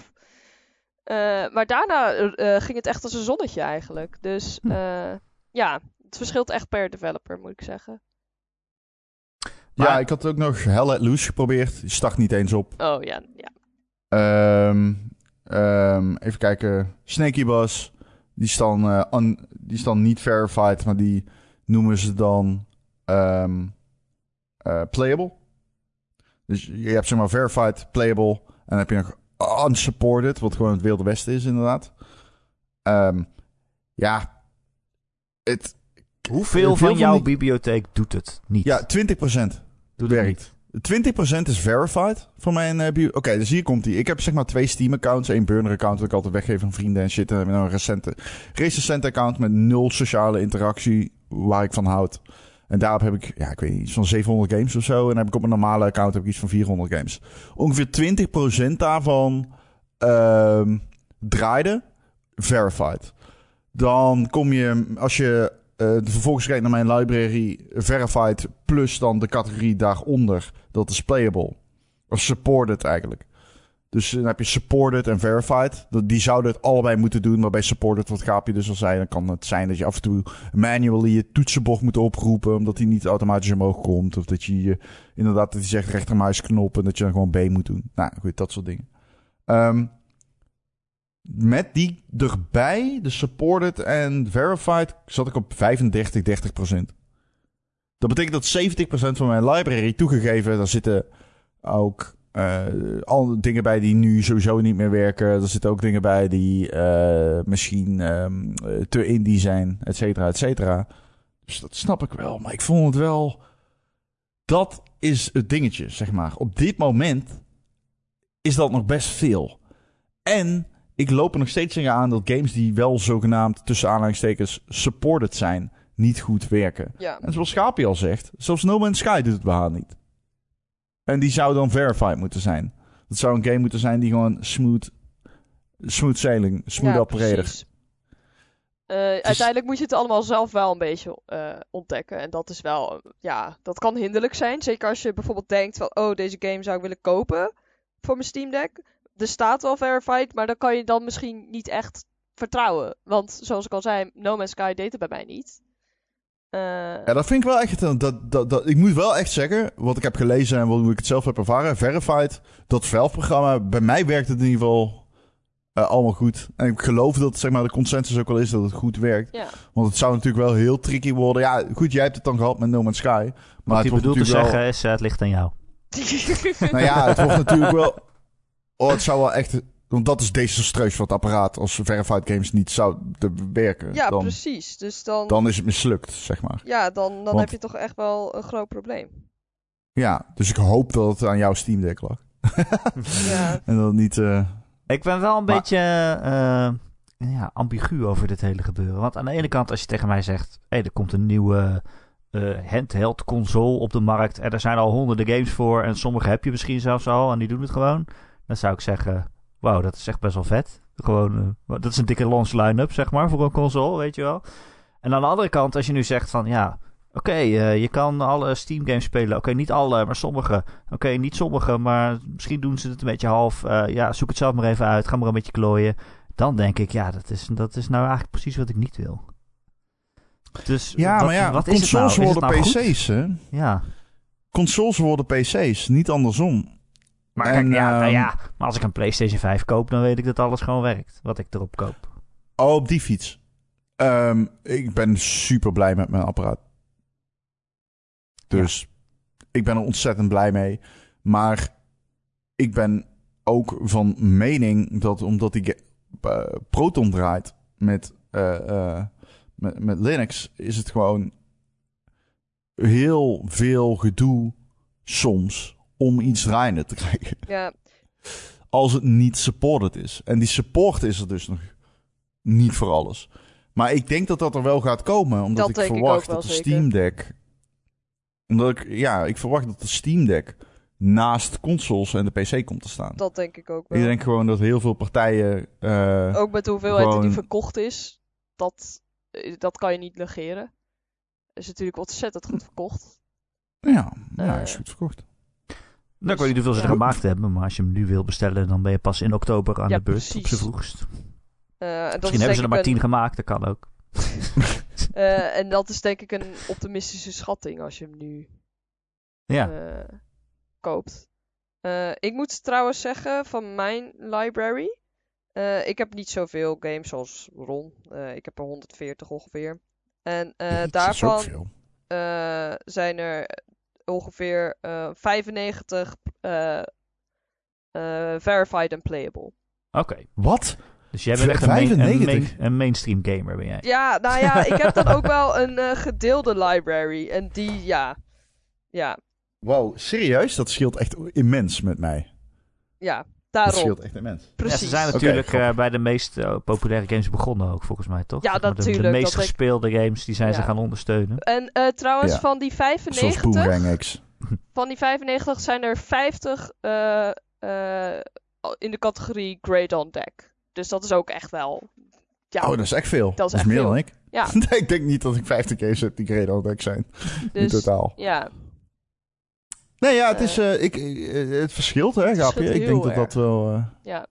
Maar daarna ging het echt als een zonnetje eigenlijk. Dus Hm. ja, het verschilt echt per developer, moet ik zeggen. Ja, ik had ook nog Hell Let Loose geprobeerd. Die start niet eens op. Oh ja, ja. Ehm, ehm, even kijken. Snaky Bus. Die is dan, eh, un- die is dan niet verified, maar die noemen ze dan ehm, eh, playable. Dus je hebt zeg maar verified, playable dan heb je nog unsupported, wat gewoon het Wilde Westen is inderdaad. Ehm, ja, het, Hoeveel veel van van jouw die- bibliotheek doet het niet? ja, 20% doet het werkt. 20% is verified voor mijn bio- Oké, dus hier komt die. Ik heb zeg maar twee Steam-accounts. één burner-account dat ik altijd weggeef aan vrienden en shit. En dan heb ik nog een recente, recente account met nul sociale interactie waar ik van houd. En daarop heb ik, ja, ik weet niet, iets van 700 games of zo. En dan heb ik op een normale account heb ik iets van 400 games. Ongeveer 20% daarvan ehm draaide verified. Dan kom je, als je eh, vervolgens kijkt naar mijn library, verified plus dan de categorie daaronder, dat is playable. Of supported eigenlijk. Dus dan heb je supported en verified. Die zouden het allebei moeten doen. Maar bij supported, wat Gaapje dus al zei, dan kan het zijn dat je af en toe manually je toetsenbord moet oproepen. Omdat die niet automatisch omhoog komt. Of dat je je, inderdaad, dat zegt rechtermuisknop en dat je dan gewoon B moet doen. Nou goed, dat soort dingen. Ehm, met die erbij, de supported en verified, zat ik op 35, 30% Dat betekent dat 70% van mijn library toegegeven, daar zitten ook eh, al dingen bij die nu sowieso niet meer werken. Er zitten ook dingen bij die eh, misschien ehm, eh, te indie zijn, et cetera, et cetera. Dus dat snap ik wel. Maar ik vond het wel... Dat is het dingetje, zeg maar. Op dit moment is dat nog best veel. En ik loop er nog steeds tegen aan dat games die wel zogenaamd tussen aanhalingstekens supported zijn, niet goed werken. Ja, En zoals Schaapje al zegt, zelfs No Man's Sky doet het bij haar niet. En die zou dan verified moeten zijn. Dat zou een game moeten zijn die gewoon smooth, smooth sailing, smooth ja, operator. Eh, uiteindelijk moet je het allemaal zelf wel een beetje eh, ontdekken. En dat is wel, ja, dat kan hinderlijk zijn. Zeker als je bijvoorbeeld denkt van, oh, deze game zou ik willen kopen voor mijn Steam Deck. Er staat wel verified, maar dan kan je dan misschien niet echt vertrouwen. Want zoals ik al zei, No Man's Sky deed het bij mij niet. Eh, Ja, dat vind ik wel echt. een- Dat, dat, dat, ik moet wel echt zeggen, wat ik heb gelezen en wat, hoe ik het zelf heb ervaren. Verified, dat Valve-programma, bij mij werkt het in ieder geval eh, allemaal goed. En ik geloof dat zeg maar, de consensus ook wel is dat het goed werkt. ja. Want het zou natuurlijk wel heel tricky worden. Ja, goed, jij hebt het dan gehad met No Man's Sky. Maar Wat wordt bedoelt te zeggen is, eh, het ligt aan jou. Nou ja, het wordt natuurlijk wel... Oh, het zou wel echt... Want dat is desastreus voor het apparaat. Als Verified Games niet zou werken. ja, dan, precies. Dus dan, dan is het mislukt, zeg maar. ja, dan, dan Want- heb je toch echt wel een groot probleem. Ja, dus ik hoop dat het aan jouw Steam Deck lag. Ja, En dat het niet... eh, Ik ben wel een Maar- beetje eh, ja, ambigu over dit hele gebeuren. Want aan de ene kant, als je tegen mij zegt: hé, er komt een nieuwe eh, handheld console op de markt. En er zijn al honderden games voor. En sommige heb je misschien zelfs al. En die doen het gewoon. Dan zou ik zeggen: wauw, dat is echt best wel vet. Gewoon, eh, dat is een dikke launch line-up, zeg maar, voor een console, weet je wel. En aan de andere kant, als je nu zegt van ja. Oké, eh, je kan alle Steam games spelen. Oké, niet alle, maar sommige. Oké, niet sommige, maar misschien doen ze het een beetje half. Eh, ja, zoek het zelf maar even uit. Ga maar een beetje klooien. Dan denk ik, ja, dat is, dat is nou eigenlijk precies wat ik niet wil. Dus Ja, wat, maar ja, wat is het nou? consoles Is het worden nou goed? PC's, hè? Ja, Consoles worden PC's, niet andersom. Maar, En, kijk, ja, nou ehm, ja, maar als ik een PlayStation 5 koop, dan weet ik dat alles gewoon werkt. Wat ik erop koop. Oh, op die fiets. Ehm, ik ben super blij met mijn apparaat. Dus ik ben er ontzettend blij mee. Maar ik ben ook van mening dat omdat die ge- eh, Proton draait met, eh, eh, met, met Linux, is het gewoon heel veel gedoe soms om iets draaiende te krijgen. ja, Als het niet supported is. En die support is er dus nog niet voor alles. Maar ik denk dat dat er wel gaat komen. Omdat Dat ik verwacht dat de zeker. Steam Deck... Omdat ik... Ja, ik verwacht dat de Steam Deck naast consoles en de PC komt te staan. dat denk ik ook wel. Ik denk gewoon dat heel veel partijen... eh, Ook met de hoeveelheid die verkocht is, dat, eh, dat kan je niet negeren. is natuurlijk ontzettend goed verkocht. ja, ja, eh, is goed verkocht. Nou, ik weet niet hoeveel ze ja. er gemaakt hebben, maar als je hem nu wil bestellen, dan ben je pas in oktober aan Ja, de beurt, op zijn vroegst. Eh, Misschien is hebben ze er maar ik tien een- gemaakt, dat kan ook. eh, en dat is denk ik een optimistische schatting als je hem nu Ja, eh, koopt. Eh, ik moet trouwens zeggen van mijn library. eh, ik heb niet zoveel games zoals Ron. Eh, ik heb er 140 ongeveer. En eh, daarvan eh, zijn er ongeveer eh 95 eh, Eh, verified and playable. Oké. Wat? Dus jij bent echt een, main- een, 95? main- een mainstream gamer, ben jij. Ja, nou ja, ik heb dan ook wel een eh, gedeelde library. En die, ja. Ja, Wow, serieus? Dat scheelt echt immens met mij. ja. Dat Daarom. scheelt echt immens. Ja, Precies. ze zijn natuurlijk eh, bij de meest eh, populaire games begonnen ook, volgens mij, toch? Ja, Zeg maar, de- De, natuurlijk, meest dat gespeelde games, die zijn ze gaan ondersteunen. En eh, trouwens, Ja. van die Zoals 95, Boomerang X. van die 95 zijn er 50 eh, eh, in de categorie Great on Deck. Dus dat is ook echt wel. Ja, Oh, dat is echt veel. Dat is Dat is, echt meer veel. dan ik. Ja. Nee, ik denk niet dat ik 50 games heb die Great on Deck zijn. In dus, totaal. Ja, Nee, ja, het, Eh, is, eh, ik, eh, het verschilt, hè, Gaapje. Ik denk dat dat wel eh, ja.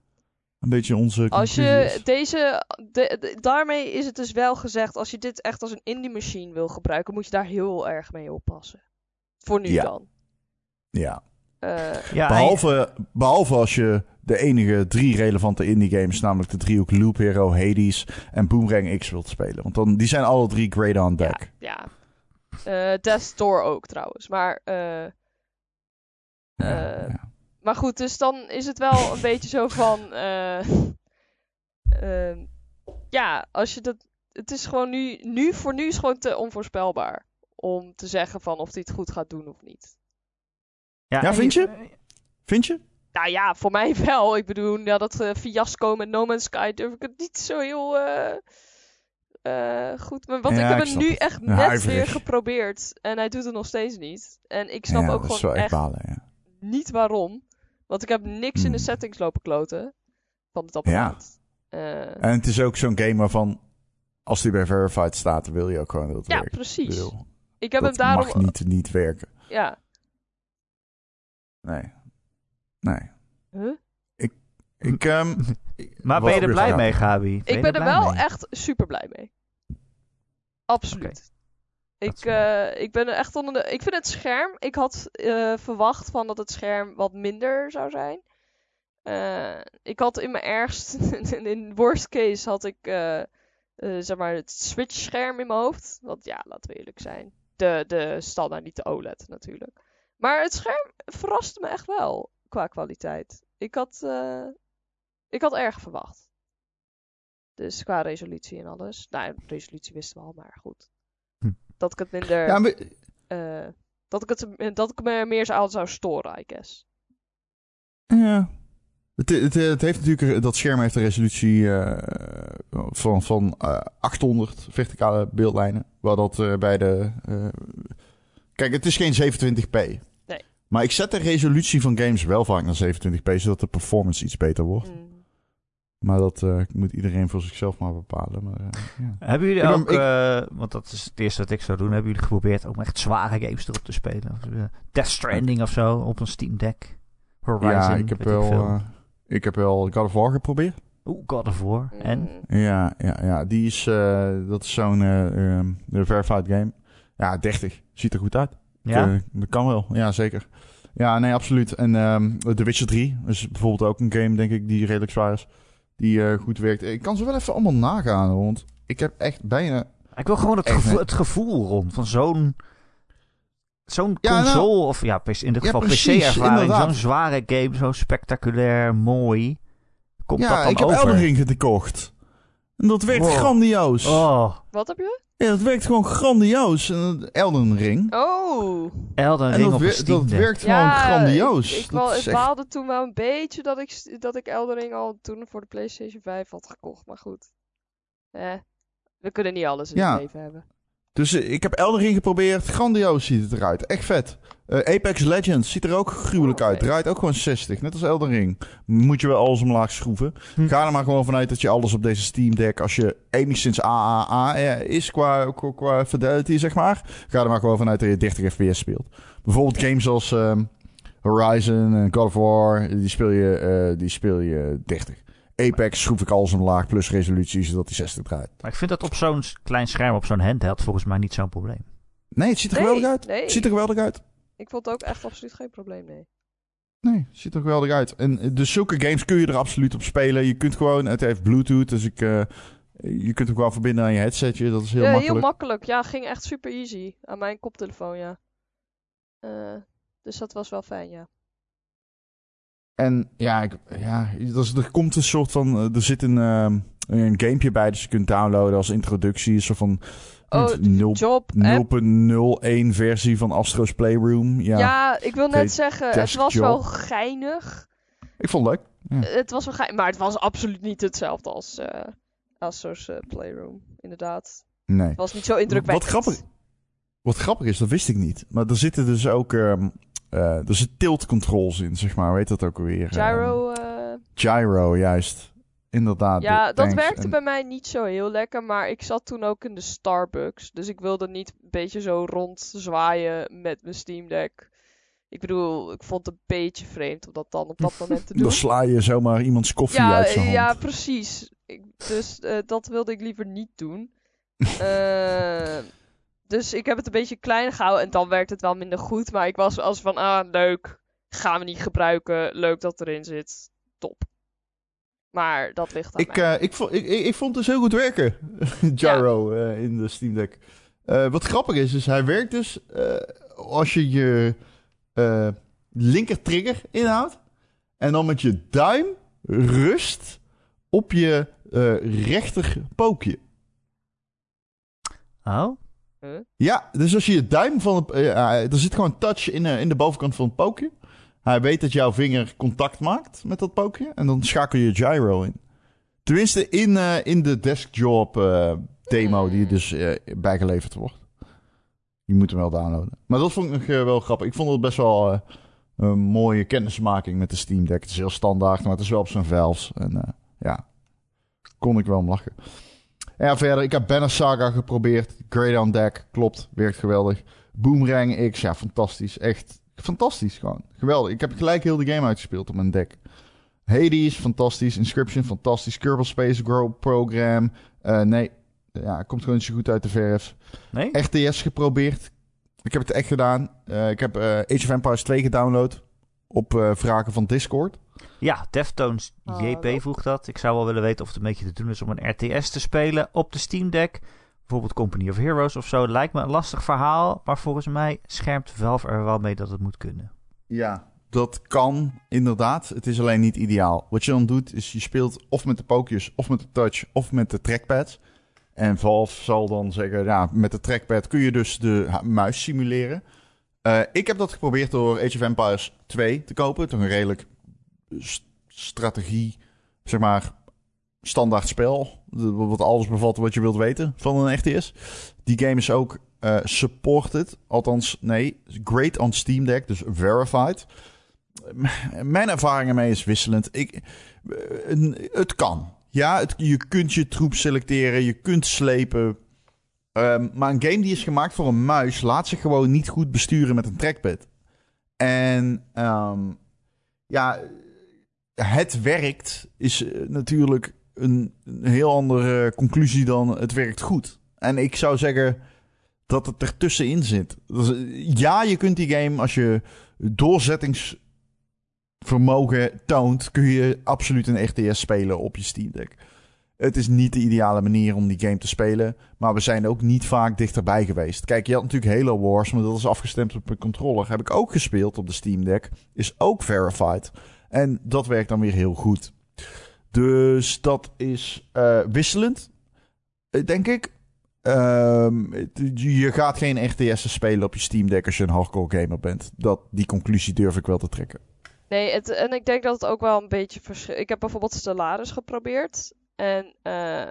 een beetje onze Als je is. deze. de- de- daarmee is het dus wel gezegd. Als je dit echt als een indie machine wil gebruiken, moet je daar heel erg mee oppassen. Voor nu Ja. dan. Ja. Eh, Ja, Behalve, behalve als je de enige drie relevante indie games, namelijk de driehoek Loop Hero, Hades en Boomerang X wilt spelen. Want dan, die zijn alle drie great on deck. ja. Eh Death's Door ook trouwens. Maar. eh, Ja, Eh, ja. Maar goed, dus dan is het wel een beetje zo van. eh, ehm, ja, als je dat. Het is gewoon nu, nu. Voor nu is het gewoon te onvoorspelbaar. Om te zeggen van of hij het goed gaat doen of niet. Ja, en vind je? Vind je? Nou ja, voor mij wel. Ik bedoel, ja, dat eh, fiasco met No Man's Sky durf ik het niet zo heel eh, eh, goed. Maar, want Ja, ik heb ik nu het. echt Ja, net huiverig. weer geprobeerd. En hij doet het nog steeds niet. En ik snap ja, ook dat is gewoon echt balen, ja. Niet waarom. Want ik heb niks in de Hmm. settings lopen kloten van het apparaat. Eh, En het is ook zo'n game waarvan, als die bij Verified staat, dan wil je ook gewoon dat het ja, werkt. precies. Ik bedoel, Ik heb dat hem daarom... mag niet, niet werken. Ja. Nee. Nee. Huh? Ik, ehm, Maar ben je er blij er mee, nou? Gabi? Ik ben er wel mee? echt super blij mee. Absoluut. Ik, eh, ik ben echt onder de. Ik vind het scherm. Ik had eh, verwacht van dat het scherm wat minder zou zijn. Eh, ik had in mijn ergst, in worst case, had ik zeg maar het Switch scherm in mijn hoofd. Want ja, laten we eerlijk zijn. De, de standaard, niet de OLED natuurlijk. Maar het scherm verraste me echt wel qua kwaliteit. Ik had, ik had erg verwacht. Dus qua resolutie en alles. Nou, resolutie wisten we al, maar goed. Dat ik het minder. ja, maar- eh, dat, ik het, dat ik me meer zou zou storen, I guess. Ja. Het, het, het heeft natuurlijk, dat scherm heeft een resolutie eh, van, van eh, 800 verticale beeldlijnen. Waar dat bij de. kijk, het is geen 27p. Nee. Maar ik zet de resolutie van games wel vaak naar 27p, zodat de performance iets beter wordt. Mm. Maar dat eh, moet iedereen voor zichzelf maar bepalen. Maar, eh, ja. Hebben jullie Ik ben- ook, eh, want dat is het eerste wat ik zou doen, hebben jullie geprobeerd om echt zware games erop te spelen? Of, Death Stranding of zo, op een Steam Deck? Horizon, ja, ik heb wel. ik heb wel God of War geprobeerd. Oeh, God of War. En? Mm. Ja, ja, ja. Die is, eh, dat is zo'n eh, ehm, verified game. Ja, 30. Ziet er goed uit. Ja? Dat kan wel, ja zeker. Ja, nee, absoluut. En ehm The Witcher 3 is bijvoorbeeld ook een game, denk ik, die redelijk zwaar is. Die eh, goed werkt. Ik kan ze wel even allemaal nagaan, hoor, want ik heb echt bijna... Ik wil gewoon het, het gevoel rond van zo'n zo'n Ja, nou- console, of ja, in dit geval PC-ervaring, zo'n zware game, zo spectaculair, mooi. Komt dat ja, dan ik heb over? Elden Ring gekocht. En dat werkt Wow. grandioos. Oh, Wat heb je? Ja, dat werkt gewoon grandioos. En, Elden Ring. Oh! Elden En Ring dat, wer- Steam dat Deck. werkt gewoon Ja, grandioos. Ik, ik, Dat wel, ik echt- baalde toen wel een beetje dat ik, dat ik Elden Ring al toen voor de PlayStation 5 had gekocht. Maar goed. Eh, we kunnen niet alles in Ja. het leven hebben. Dus eh, ik heb Elden Ring geprobeerd. Grandioos ziet het eruit. Echt vet. Eh, Apex Legends ziet er ook gruwelijk uit. Draait ook gewoon 60. Net als Elden Ring. Moet je wel alles omlaag schroeven. Hm. Ga er maar gewoon vanuit dat je alles op deze Steam Deck... als je enigszins AAA eh, is qua, qua, qua fidelity, zeg maar... ga er maar gewoon vanuit dat je 30 fps speelt. Bijvoorbeeld games als ehm, Horizon en God of War... die speel je, eh, die speel je 30. Apex schroef ik alles omlaag plus resolutie... zodat die 60 draait. Maar ik vind dat op zo'n klein scherm, op zo'n handheld, volgens mij niet zo'n probleem. Nee, het ziet er Nee, geweldig uit. nee. Het ziet er geweldig uit. Ik vond het ook echt absoluut geen probleem, nee. Nee, ziet er geweldig uit. En eh, dus zulke games kun je er absoluut op spelen. Je kunt gewoon, het heeft Bluetooth, dus ik, eh, je kunt hem gewoon verbinden aan je headsetje. Dat is heel ja, makkelijk. heel makkelijk. Ja, ging echt super easy. Aan mijn koptelefoon, ja. Eh, dus dat was wel fijn, ja. En ja, ik, ja er, er komt een soort van. eh, Er zit een, ehm, een gamepje bij dat je kunt downloaden als introductie. Een soort van. Oh, nul- Job, app. 0.01 versie van Astro's Playroom. Ja, Ja, ik wil net zeggen, het was job. wel geinig. ik vond het leuk. Ja. Het was wel geinig, maar het was absoluut niet hetzelfde als eh Astro's eh, Playroom, inderdaad. Nee. Het was niet zo indrukwekkend. Wat grappig, wat grappig is, dat wist ik niet. Maar er zitten dus ook. ehm eh, er zitten tilt controls in, zeg maar. Weet dat ook alweer? Gyro, eh, Ehm, gyro, juist. Inderdaad. ja, dat werkte en- bij mij niet zo heel lekker, maar ik zat toen ook in de Starbucks. Dus ik wilde niet een beetje zo rond zwaaien met mijn Steam Deck. Ik bedoel, ik vond het een beetje vreemd om dat dan op dat moment te doen. Dan sla je zomaar iemands koffie ja, uit zijn hand. ja, precies. Ik, dus eh, dat wilde ik liever niet doen. Eh, dus ik heb het een beetje klein gehouden en dan werkt het wel minder goed. Maar ik was als van, ah, leuk. Gaan we niet gebruiken. Leuk dat erin zit. Top. Maar dat ligt aan Ik, mij. eh, ik, vond, ik, ik, ik vond het dus heel goed werken, Gyro, eh, in de Steam Deck. Eh, wat grappig is, is hij werkt dus eh, als je je eh, linker trigger inhoudt. En dan met je duim rust op je eh, rechter pookje. Oh? Ja, dus als je je duim van het... eh, eh, er zit gewoon touch in, eh, in de bovenkant van het pookje. Hij weet dat jouw vinger contact maakt met dat pookje. En dan schakel je gyro in. Tenminste, in, in de deskjob demo die dus eh, bijgeleverd wordt. Je moet hem wel downloaden. Maar dat vond ik nog wel grappig. Ik vond het best wel een mooie kennismaking met de Steam Deck. Het is heel standaard, maar het is wel op zijn valves. En ja, kon ik wel om lachen. En ja, verder, ik heb Banner Saga geprobeerd. Great on Deck, klopt, werkt geweldig. Boomerang X, ja, fantastisch. Echt fantastisch gewoon. Geweldig. Ik heb gelijk heel de game uitgespeeld op mijn deck. Hades, fantastisch. Inscription, fantastisch. Kerbal Space Grow Program. Eh, nee, ja, komt gewoon niet zo goed uit de verf. Nee? RTS geprobeerd. Ik heb het echt gedaan. Eh, ik heb eh, Age of Empires 2 gedownload. Op eh, vragen van Discord. Ja, Deftones Oh, JP dat- vroeg dat. Ik zou wel willen weten of het een beetje te doen is om een RTS te spelen op de Steam Deck. Bijvoorbeeld Company of Heroes of zo. Lijkt me een lastig verhaal, maar volgens mij schermt Valve er wel mee dat het moet kunnen. Ja, dat kan inderdaad. Het is alleen niet ideaal. Wat je dan doet, is je speelt of met de pookjes, of met de touch, of met de trackpads. En Valve zal dan zeggen, ja, met de trackpad kun je dus de muis simuleren. Eh, ik heb dat geprobeerd door Age of Empires 2 te kopen. Toch een redelijk strategie, zeg maar, standaard spel. Wat alles bevat wat je wilt weten van een RTS. Die game is ook eh, supported. Althans, nee, great on Steam Deck, dus verified. Mijn ervaring ermee is wisselend. Ik, eh, het kan. Ja, je kunt je troep selecteren, je kunt slepen. Ehm, maar een game die is gemaakt voor een muis laat zich gewoon niet goed besturen met een trackpad. En ehm, ja, het werkt is eh, natuurlijk een, heel andere conclusie dan het werkt goed. En ik zou zeggen dat het ertussenin zit. Dus, ja, je kunt die game als je doorzettingsvermogen toont, kun je absoluut een RTS spelen op je Steam Deck. Het is niet de ideale manier om die game te spelen, maar we zijn ook niet vaak dichterbij geweest. Kijk, je had natuurlijk Halo Wars, maar dat is afgestemd op een controller. Heb ik ook gespeeld op de Steam Deck. Is ook verified. En dat werkt dan weer heel goed. Dus dat is eh, wisselend, eh, denk ik. Ehm, je gaat geen RTS spelen op je Steam Deck als je een hardcore gamer bent. Dat, die conclusie durf ik wel te trekken. Nee, het, en ik denk dat het ook wel een beetje verschilt. Ik heb bijvoorbeeld Stellaris geprobeerd. En eh,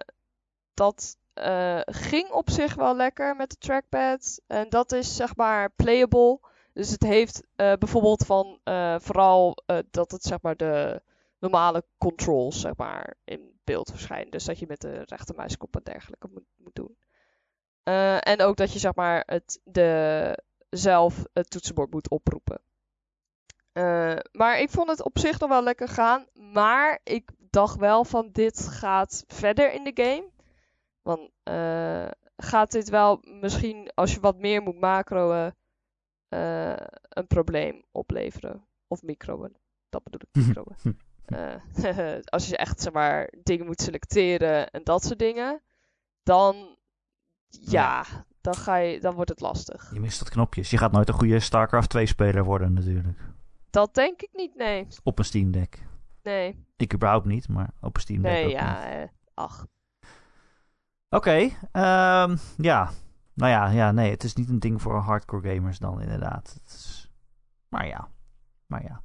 dat eh, ging op zich wel lekker met de trackpad. En dat is zeg maar playable. Dus het heeft eh, bijvoorbeeld van vooral dat het zeg maar de normale controls zeg maar in beeld verschijnen. Dus dat je met de rechtermuiskop en dergelijke moet, moet doen. En ook dat je zeg maar het, de, zelf het toetsenbord moet oproepen. Eh, maar ik vond het op zich nog wel lekker gaan. Maar ik dacht wel van dit gaat verder in de game. Want eh, gaat dit wel misschien als je wat meer moet macroen eh, een probleem opleveren. Of microen. Dat bedoel ik microen. Als je echt zeg maar dingen moet selecteren en dat soort dingen. Dan ja, dan, ga je, dan wordt het lastig. Je mist dat knopjes. Je gaat nooit een goede StarCraft 2 speler worden natuurlijk. Dat denk ik niet, nee. Op een Steam Deck. Nee, Ik überhaupt niet, maar op een Steam Deck nee, ook ja. niet. eh, ach, Oké, ehm, ja. Nou ja, ja, nee, het is niet een ding voor hardcore gamers dan inderdaad. Het is... Maar ja, maar ja.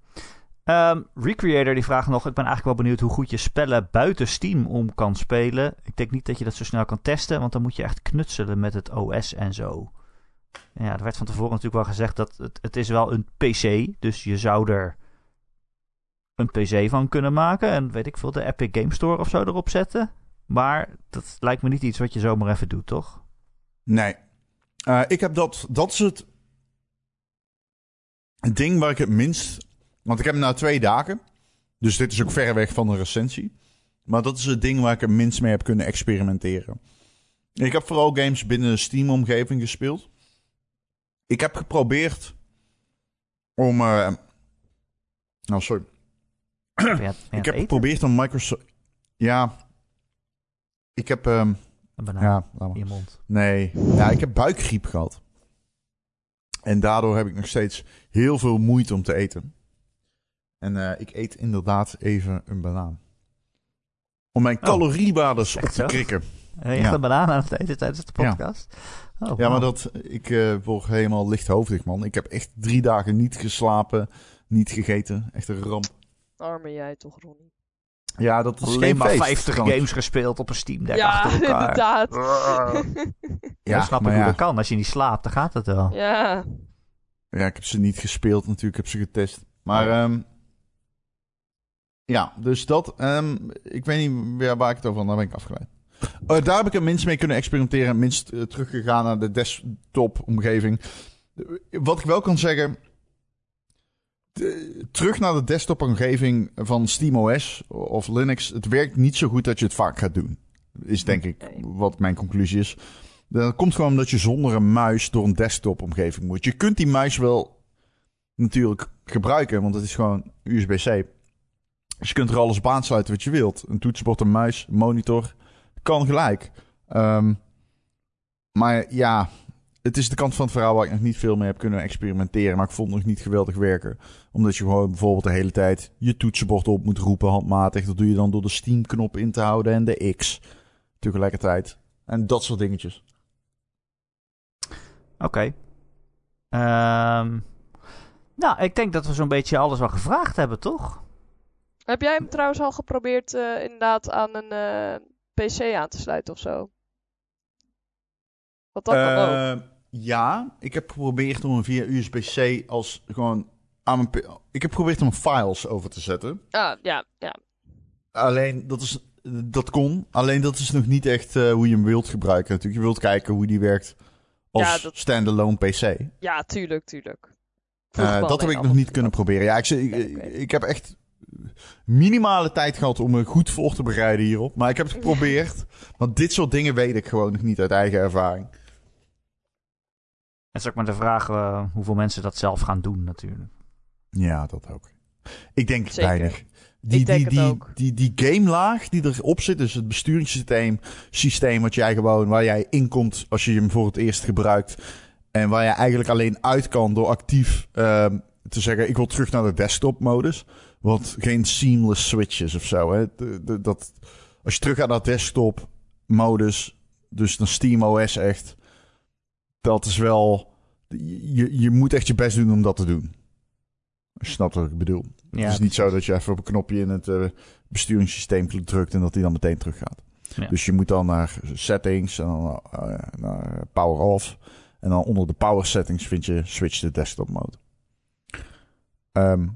Ehm, Recreator die vraagt nog, ik ben eigenlijk wel benieuwd hoe goed je spellen buiten Steam om kan spelen. Ik denk niet dat je dat zo snel kan testen, want dan moet je echt knutselen met het OS en zo. Ja, er werd van tevoren natuurlijk wel gezegd dat het, het is wel een PC, dus je zou er een PC van kunnen maken en weet ik veel, de Epic Game Store of zo erop zetten. Maar dat lijkt me niet iets wat je zomaar even doet, toch? Nee. Eh, ik heb dat. Dat is het. Ding waar ik het minst. Want ik heb nou twee dagen. Dus dit is ook verreweg van een recensie. Maar dat is het ding waar ik het minst mee heb kunnen experimenteren. Ik heb vooral games binnen de Steam-omgeving gespeeld. Ik heb geprobeerd om. eh nou, sorry. Ik heb geprobeerd om Microsoft. Ja. Ik heb. ehm, Een banaan ja, in je mond. Nee, ja, ik heb buikgriep gehad. En daardoor heb ik nog steeds heel veel moeite om te eten. En eh, ik eet inderdaad even een banaan. Om mijn Oh. caloriewaardes op te krikken. Ben je Ja. echt een banaan aan het eten tijdens de Ja. podcast? Oh, Ja, maar dat, ik eh, word helemaal lichthoofdig, man. Ik heb echt drie dagen niet geslapen, niet gegeten. Echt een ramp. arme jij toch, Ronnie. Ja, dat is Alleen geen maar feest, 50 kan ik- games gespeeld op een Steam Deck ja, achter elkaar. inderdaad. Ja, Ja, snap ik hoe ja. dat kan. Als je niet slaapt, dan gaat het wel. ja, Ja, ik heb ze niet gespeeld natuurlijk, ik heb ze getest. Maar Oh. ehm, ja, dus dat, ehm, ik weet niet meer waar ik het over had, daar ben ik afgeleid. Eh, daar heb ik het minst mee kunnen experimenteren, minst eh, teruggegaan naar de desktop-omgeving. Eh, Wat ik wel kan zeggen, de- terug naar de desktop-omgeving van SteamOS of Linux, het werkt niet zo goed dat je het vaak gaat doen. Is denk ik wat mijn conclusie is. Dat komt gewoon omdat je zonder een muis door een desktop-omgeving moet. Je kunt die muis wel natuurlijk gebruiken, want het is gewoon USB-C. Dus je kunt er alles op aansluiten wat je wilt. Een toetsenbord, een muis, een monitor. Kan gelijk. Ehm, maar ja, het is de kant van het verhaal waar ik nog niet veel mee heb kunnen experimenteren. Maar ik vond het nog niet geweldig werken. Omdat je gewoon bijvoorbeeld de hele tijd je toetsenbord op moet roepen handmatig. Dat doe je dan door de Steam-knop in te houden en de X tegelijkertijd. En dat soort dingetjes. Oké. Ehm, nou, ik denk dat we zo'n beetje alles wel gevraagd hebben, toch? Heb jij hem trouwens al geprobeerd eh, inderdaad aan een eh, PC aan te sluiten of zo? Want dat kan ook. Eh, Ja, ik heb geprobeerd om hem via USB-C als gewoon aan mijn... Ik heb geprobeerd om files over te zetten. Ah, ja, ja. Alleen, dat, is, dat kon. Alleen dat is nog niet echt eh, hoe je hem wilt gebruiken natuurlijk. Je wilt kijken hoe die werkt als Ja, dat- standalone PC. Ja, tuurlijk, tuurlijk. Eh, dat heb ik nog niet kunnen proberen. Ja, ik, ik, oké. ik heb echt minimale tijd gehad om me goed voor te bereiden hierop. Maar ik heb het geprobeerd. Want dit soort dingen weet ik gewoon nog niet uit eigen ervaring. Het is ook maar de vraag eh, hoeveel mensen dat zelf gaan doen, natuurlijk. Ja, dat ook. Ik denk Zeker. weinig. Die, Ik denk die, die. Die, die, gamelaag die erop zit, dus het besturingssysteem, systeem wat jij gewoon, waar jij inkomt als je hem voor het eerst gebruikt. En waar je eigenlijk alleen uit kan door actief ehm, te zeggen, ik wil terug naar de desktop modus. Wat geen seamless switches of zo. Hè. De- de- dat, als je terug gaat naar desktop modus, dus naar SteamOS echt, dat is wel, je, je moet echt je best doen om dat te doen. Je snapt wat ik bedoel. Ja, het is niet zo dat je even op een knopje in het eh, besturingssysteem drukt en dat die dan meteen teruggaat. Ja. Dus je moet dan naar settings en dan eh, naar power off. En dan onder de power settings vind je switch to desktop mode. Ehm,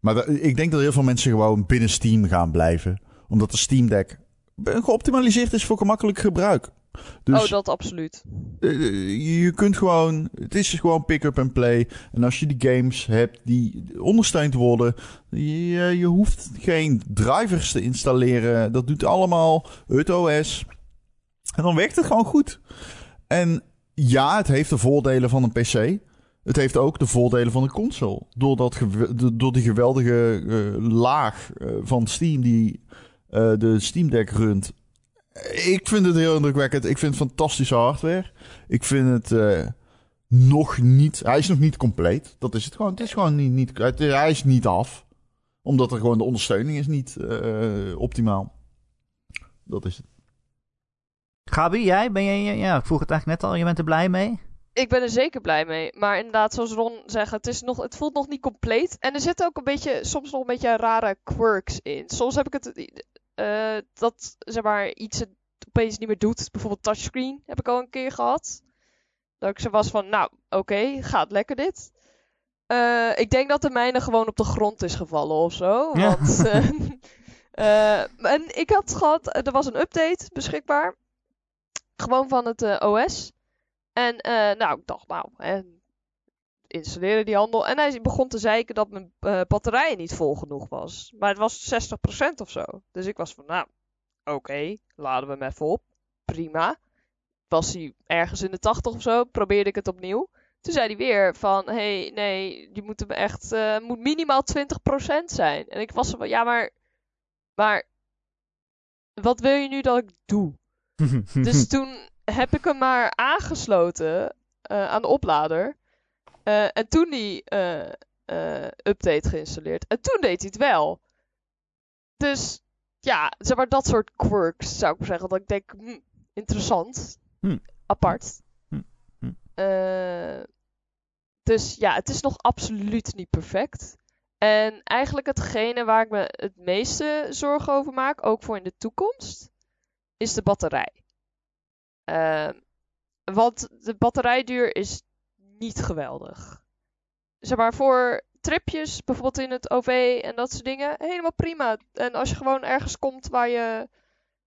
maar ik denk dat heel veel mensen gewoon binnen Steam gaan blijven. Omdat de Steam Deck geoptimaliseerd is voor gemakkelijk gebruik. Dus oh, dat absoluut. eh, je kunt gewoon, het is gewoon pick-up en play. En als je die games hebt die ondersteund worden, je, je hoeft geen drivers te installeren. Dat doet allemaal het OS. En dan werkt het gewoon goed. En ja, het heeft de voordelen van een PC. Het heeft ook de voordelen van een console. Door, door die geweldige eh, laag eh, van Steam die eh, de Steam Deck runt. Ik vind het heel indrukwekkend. Ik vind het fantastische hardware. Ik vind het. nog niet. Hij is nog niet compleet. Dat is het gewoon. Het is gewoon niet. niet het- hij is niet af. Omdat er gewoon de ondersteuning is niet optimaal. Dat is het. Gabi, jij? Ben je, ja, ik vroeg het eigenlijk net al. Je bent er blij mee? Ik ben er zeker blij mee. Maar inderdaad, zoals Ron zegt, het, is nog, het voelt nog niet compleet. En er zitten ook een beetje, soms nog een beetje rare quirks in. Soms heb ik het, eh, dat zeg maar iets het opeens niet meer doet. Bijvoorbeeld touchscreen heb ik al een keer gehad. Dat ik zo was van, nou, oké, gaat lekker dit. Eh, ik denk dat de mijne gewoon op de grond is gevallen of zo. Ja. Want, eh, en ik had gehad, er was een update beschikbaar. Gewoon van het OS. En eh, nou, ik dacht, nou, hè, installeren die handel. En hij begon te zeiken dat mijn eh, batterij niet vol genoeg was. Maar het was 60% of zo. Dus ik was van, nou, oké, laden we hem even op. Prima. Was hij ergens in de 80 of zo, probeerde ik het opnieuw. Toen zei hij weer van, hey, nee, je moet hem echt, eh, moet minimaal 20% zijn. En ik was van, ja, maar, maar, wat wil je nu dat ik doe? Dus toen heb ik hem maar aangesloten eh, aan de oplader. Eh, en toen die eh, update geïnstalleerd. En toen deed hij het wel. Dus ja, zeg maar dat soort quirks zou ik zeggen. Dat ik denk, hm, interessant. Hm. Apart. Hm, hm. Dus ja, het is nog absoluut niet perfect. En eigenlijk hetgene waar ik me het meeste zorgen over maak, ook voor in de toekomst, is de batterij. Ehm, want de batterijduur is niet geweldig. Zeg maar voor tripjes, bijvoorbeeld in het OV en dat soort dingen, helemaal prima. En als je gewoon ergens komt waar je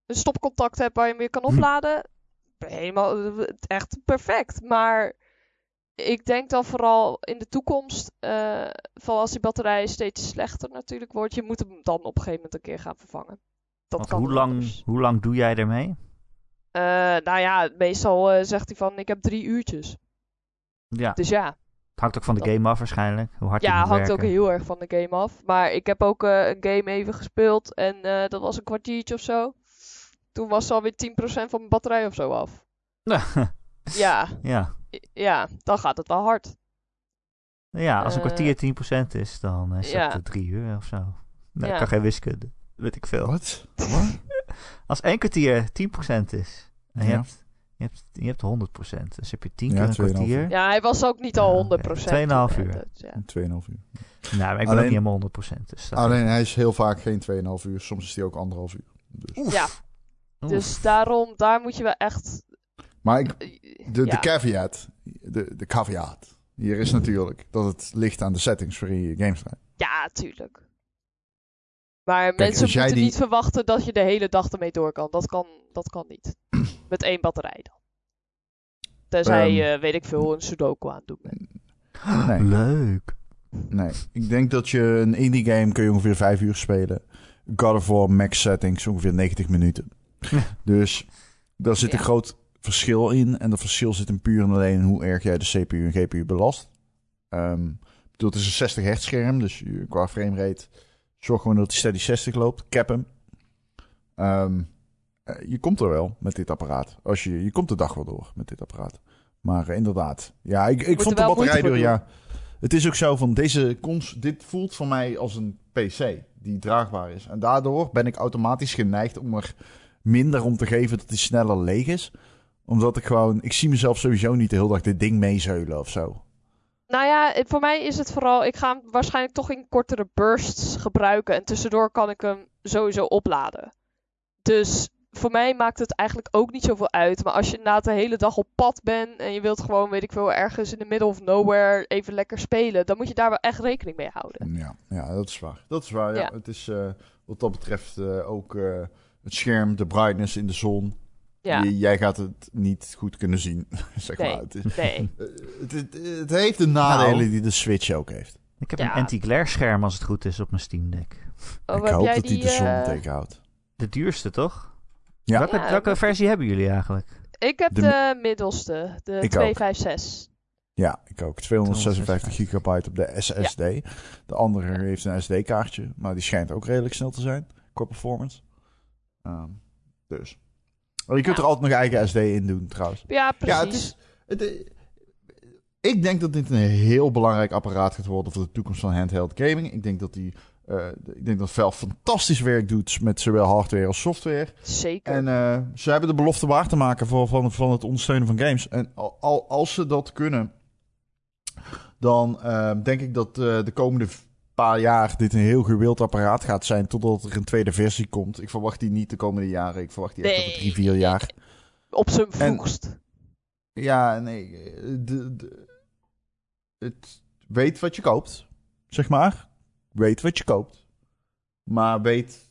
een stopcontact hebt waar je hem weer kan Hm. opladen, helemaal echt perfect. Maar ik denk dan vooral in de toekomst, eh van als die batterij steeds slechter natuurlijk wordt, je moet hem dan op een gegeven moment een keer gaan vervangen. Dat Want kan hoe lang, anders. hoe lang doe jij ermee? Eh, nou ja, meestal eh, zegt hij van ik heb drie uurtjes. Ja, Dus ja, het hangt ook van de game af waarschijnlijk. Hoe hard ja moet hangt ook heel erg van de game af. Maar ik heb ook eh, een game even gespeeld en eh, dat was een kwartiertje of zo. Toen was alweer 10% van mijn batterij of zo af. Ja, ja. ja, dan gaat het wel hard. ja, als een kwartier 10% is, dan is ja. dat drie uur of zo. Nee, ik kan geen wiskunde. Weet ik veel. Wat? Wat? Als één kwartier 10% is, en je, Ja. hebt, je, hebt, je hebt 100%, dus heb je 10 Ja, keer een 2,5 kwartier. Ja, hij was ook niet al Ja, 100%. 2,5 toen, uur. hè, dus ja. 2,5 uur. Nou, maar ik ben ook niet helemaal 100%. Dus Alleen hij is heel vaak geen 2,5 uur. Soms is hij ook anderhalf uur. Dus. Oef. Ja, Oef. dus daarom, daar moet je wel echt... Maar ik, de, ja. de caveat, de, de caveat hier is natuurlijk dat het ligt aan de settings waarin je games draait. Ja, tuurlijk. Maar mensen moeten die- niet verwachten dat je de hele dag ermee door kan. Dat kan, dat kan niet. Met één batterij dan. Tenzij Ehm. je, weet ik veel, een sudoku aan het doen bent. Nee. Leuk. Nee, ik denk dat je een indie game kun je ongeveer 5 uur spelen. God of War max settings ongeveer 90 minuten. dus daar zit een groot verschil in. En dat verschil zit in puur en alleen hoe erg jij de CPU en GPU belast. Ehm ik bedoel, het is een 60 hertz scherm, dus je, qua framerate zorg gewoon dat hij steady 60 loopt. Cap hem. Ehm, eh, je komt er wel met dit apparaat. Als je, je komt de dag wel door met dit apparaat. Maar eh, inderdaad, ja, ik, ik vond de wel moeite batterij voor door, doen. ja. Het is ook zo van deze cons, dit voelt voor mij als een PC die draagbaar is. En daardoor ben ik automatisch geneigd om er minder om te geven dat hij sneller leeg is. Omdat ik gewoon, ik zie mezelf sowieso niet de hele dag dit ding meezeulen of zo. Nou ja, het- voor mij is het vooral... Ik ga hem waarschijnlijk toch in kortere bursts gebruiken. En tussendoor kan ik hem sowieso opladen. Dus voor mij maakt het eigenlijk ook niet zoveel uit. Maar als je inderdaad de hele dag op pad bent... En je wilt gewoon, weet ik veel, ergens in the middle of nowhere even lekker spelen... Dan moet je daar wel echt rekening mee houden. Ja, ja dat is waar. Dat is waar, ja. Ja. Het is eh, wat dat betreft eh, ook eh, het scherm, de brightness in de zon. Ja, J- jij gaat het niet goed kunnen zien, zeg Nee. maar. Het, is, nee. eh, het, het, het heeft de nadelen Nou. die de Switch ook heeft. Ik heb Ja. een anti-glare scherm als het goed is op mijn Steam Deck. Oh, ik heb hoop jij dat hij die, de zon eh, tegenhoudt. De duurste, toch? Ja. Welke, Ja, welke dat- versie hebben jullie eigenlijk? Ik heb De de, middelste, de Ik ook. 256. Ja, ik ook. 256 256 gigabyte op de SSD. De andere heeft een SD-kaartje, maar die schijnt ook redelijk snel te zijn qua performance. Ehm, dus. Je kunt Ja. er altijd nog eigen SD in doen, trouwens. Ja, precies. Ja, het is. Het, eh, ik denk dat dit een heel belangrijk apparaat gaat worden voor de toekomst van handheld gaming. Ik denk dat die, eh, ik denk dat Valve fantastisch werk doet met zowel hardware als software. Zeker. En eh, ze hebben de belofte waar te maken voor, van, van het ondersteunen van games. En al, al- als ze dat kunnen, dan denk ik dat eh, de komende paar jaar dit een heel gewild apparaat gaat zijn. Totdat er een tweede versie komt. Ik verwacht die niet de komende jaren. Ik verwacht die echt over drie, vier jaar. Op zijn En- vroegst. Ja, nee. eh, De, de, het weet wat je koopt, zeg maar. Weet wat je koopt. Maar weet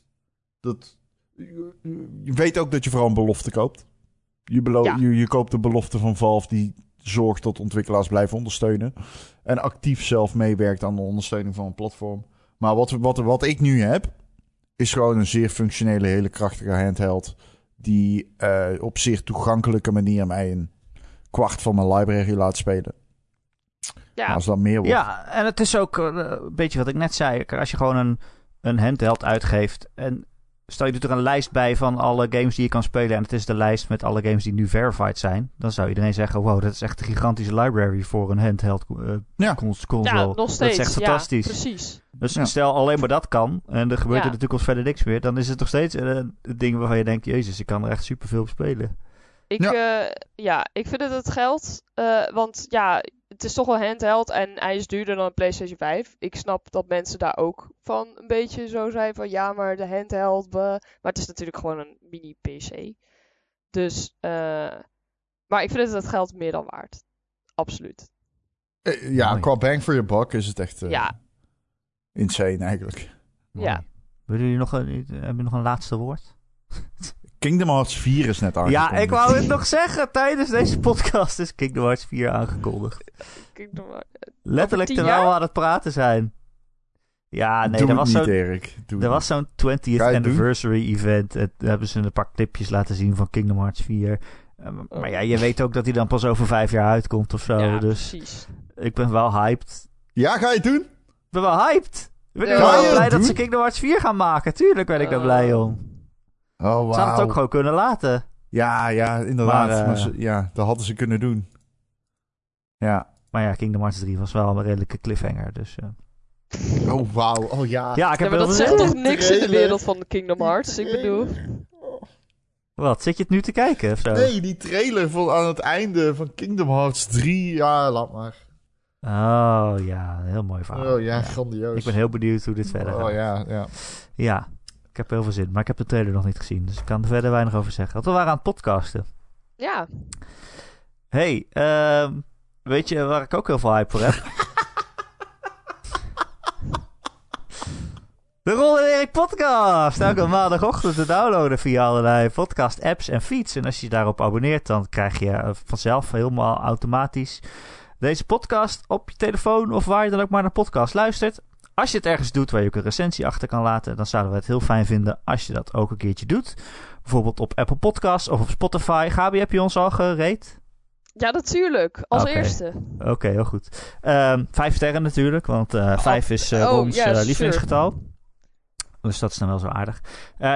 dat. Je weet ook dat je vooral een belofte koopt. Je, Ja. je, je koopt de belofte van Valve die zorgt dat ontwikkelaars blijven ondersteunen. En actief zelf meewerkt aan de ondersteuning van een platform. Maar wat, wat, wat ik nu heb, is gewoon een zeer functionele, hele krachtige handheld. Die eh, op zeer toegankelijke manier mij een kwart van mijn library laat spelen. Ja, Maar als dat meer wordt. Ja, en het is ook eh, een beetje wat ik net zei. Als je gewoon een, een handheld uitgeeft en stel je doet er een lijst bij van alle games die je kan spelen en het is de lijst met alle games die nu verified zijn, dan zou iedereen zeggen, wow, dat is echt een gigantische library voor een handheld eh Ja. cons- console. ja, nog steeds. Dat is echt ja, fantastisch. precies. dus Ja. stel alleen maar dat kan en er gebeurt Ja. in de toekomst verder niks meer, dan is het nog steeds eh, een ding waarvan je denkt, jezus, ik kan er echt superveel op spelen. Ik, Ja. ja. ja, ik vind het het geld. eh, want ja, het is toch wel handheld en hij is duurder dan een PlayStation 5. Ik snap dat mensen daar ook van een beetje zo zijn van ja, maar de handheld. bleh. Maar het is natuurlijk gewoon een mini PC. Dus, eh, maar ik vind het het geld meer dan waard. Absoluut. Eh, ja, Mooi. qua bang for your buck is het echt eh, Ja. insane eigenlijk. Mooi. Ja. Willen jullie nog een, hebben jullie nog een laatste woord? Kingdom Hearts 4 is net aangekondigd. Ja, ik wou het nog zeggen. Tijdens deze podcast is Kingdom Hearts 4 aangekondigd. Nog maar. Letterlijk terwijl jaar? we aan het praten zijn. Ja, nee, Doe er het was niet, zo'n Erik. Doe er het was zo'n 20th Ga je het doen? anniversary event. En toen hebben ze een paar clipjes laten zien van Kingdom Hearts 4. Eh, maar ja, je weet ook dat hij dan pas over vijf jaar uitkomt of zo. ja, dus precies. ik ben wel hyped. Ja, ga je het doen? Ik ben wel hyped. Ik ben Ja. wel blij het dat ze? Kingdom Hearts 4 gaan maken. Tuurlijk ben ik daar Eh. blij om. Oh, wauw. Ze hadden het ook gewoon kunnen laten. Ja, ja, inderdaad. Maar, Maar, eh, ze- ja, dat hadden ze kunnen doen. Ja. Maar ja, Kingdom Hearts 3 was wel een redelijke cliffhanger. Dus eh. Oh, wauw. Oh, ja. ja, ik Ja, heb maar heel dat zegt toch niks in de wereld van de Kingdom Hearts? Ik bedoel. Wat, zit je het nu te kijken of zo? Nee, die trailer van aan het einde van Kingdom Hearts 3. Ja, laat maar. Oh ja, een heel mooi verhaal. Oh ja, grandioos. Ik ben heel benieuwd hoe dit verder gaat. Oh ja, ja. Ja, ik heb heel veel zin. Maar ik heb de trailer nog niet gezien. Dus ik kan er verder weinig over zeggen. Want we waren aan het podcasten. Ja. hey, ehm, weet je waar ik ook heel veel hype voor heb? De Ron en Erik podcast. Elke maandagochtend te downloaden via allerlei podcast apps en feeds. En als je je daarop abonneert, dan krijg je eh, vanzelf helemaal automatisch deze podcast op je telefoon of waar je dan ook maar naar podcast luistert. Als je het ergens doet waar je ook een recensie achter kan laten, dan zouden we het heel fijn vinden als je dat ook een keertje doet. Bijvoorbeeld op Apple Podcasts of op Spotify. Gabi, heb je ons al gereed? Ja, natuurlijk. Als eerste. Oké, heel goed. Ehm, vijf sterren natuurlijk, want eh, vijf is eh oh, Rons ja, eh, sure. lievelingsgetal. Dus dat is dan wel zo aardig.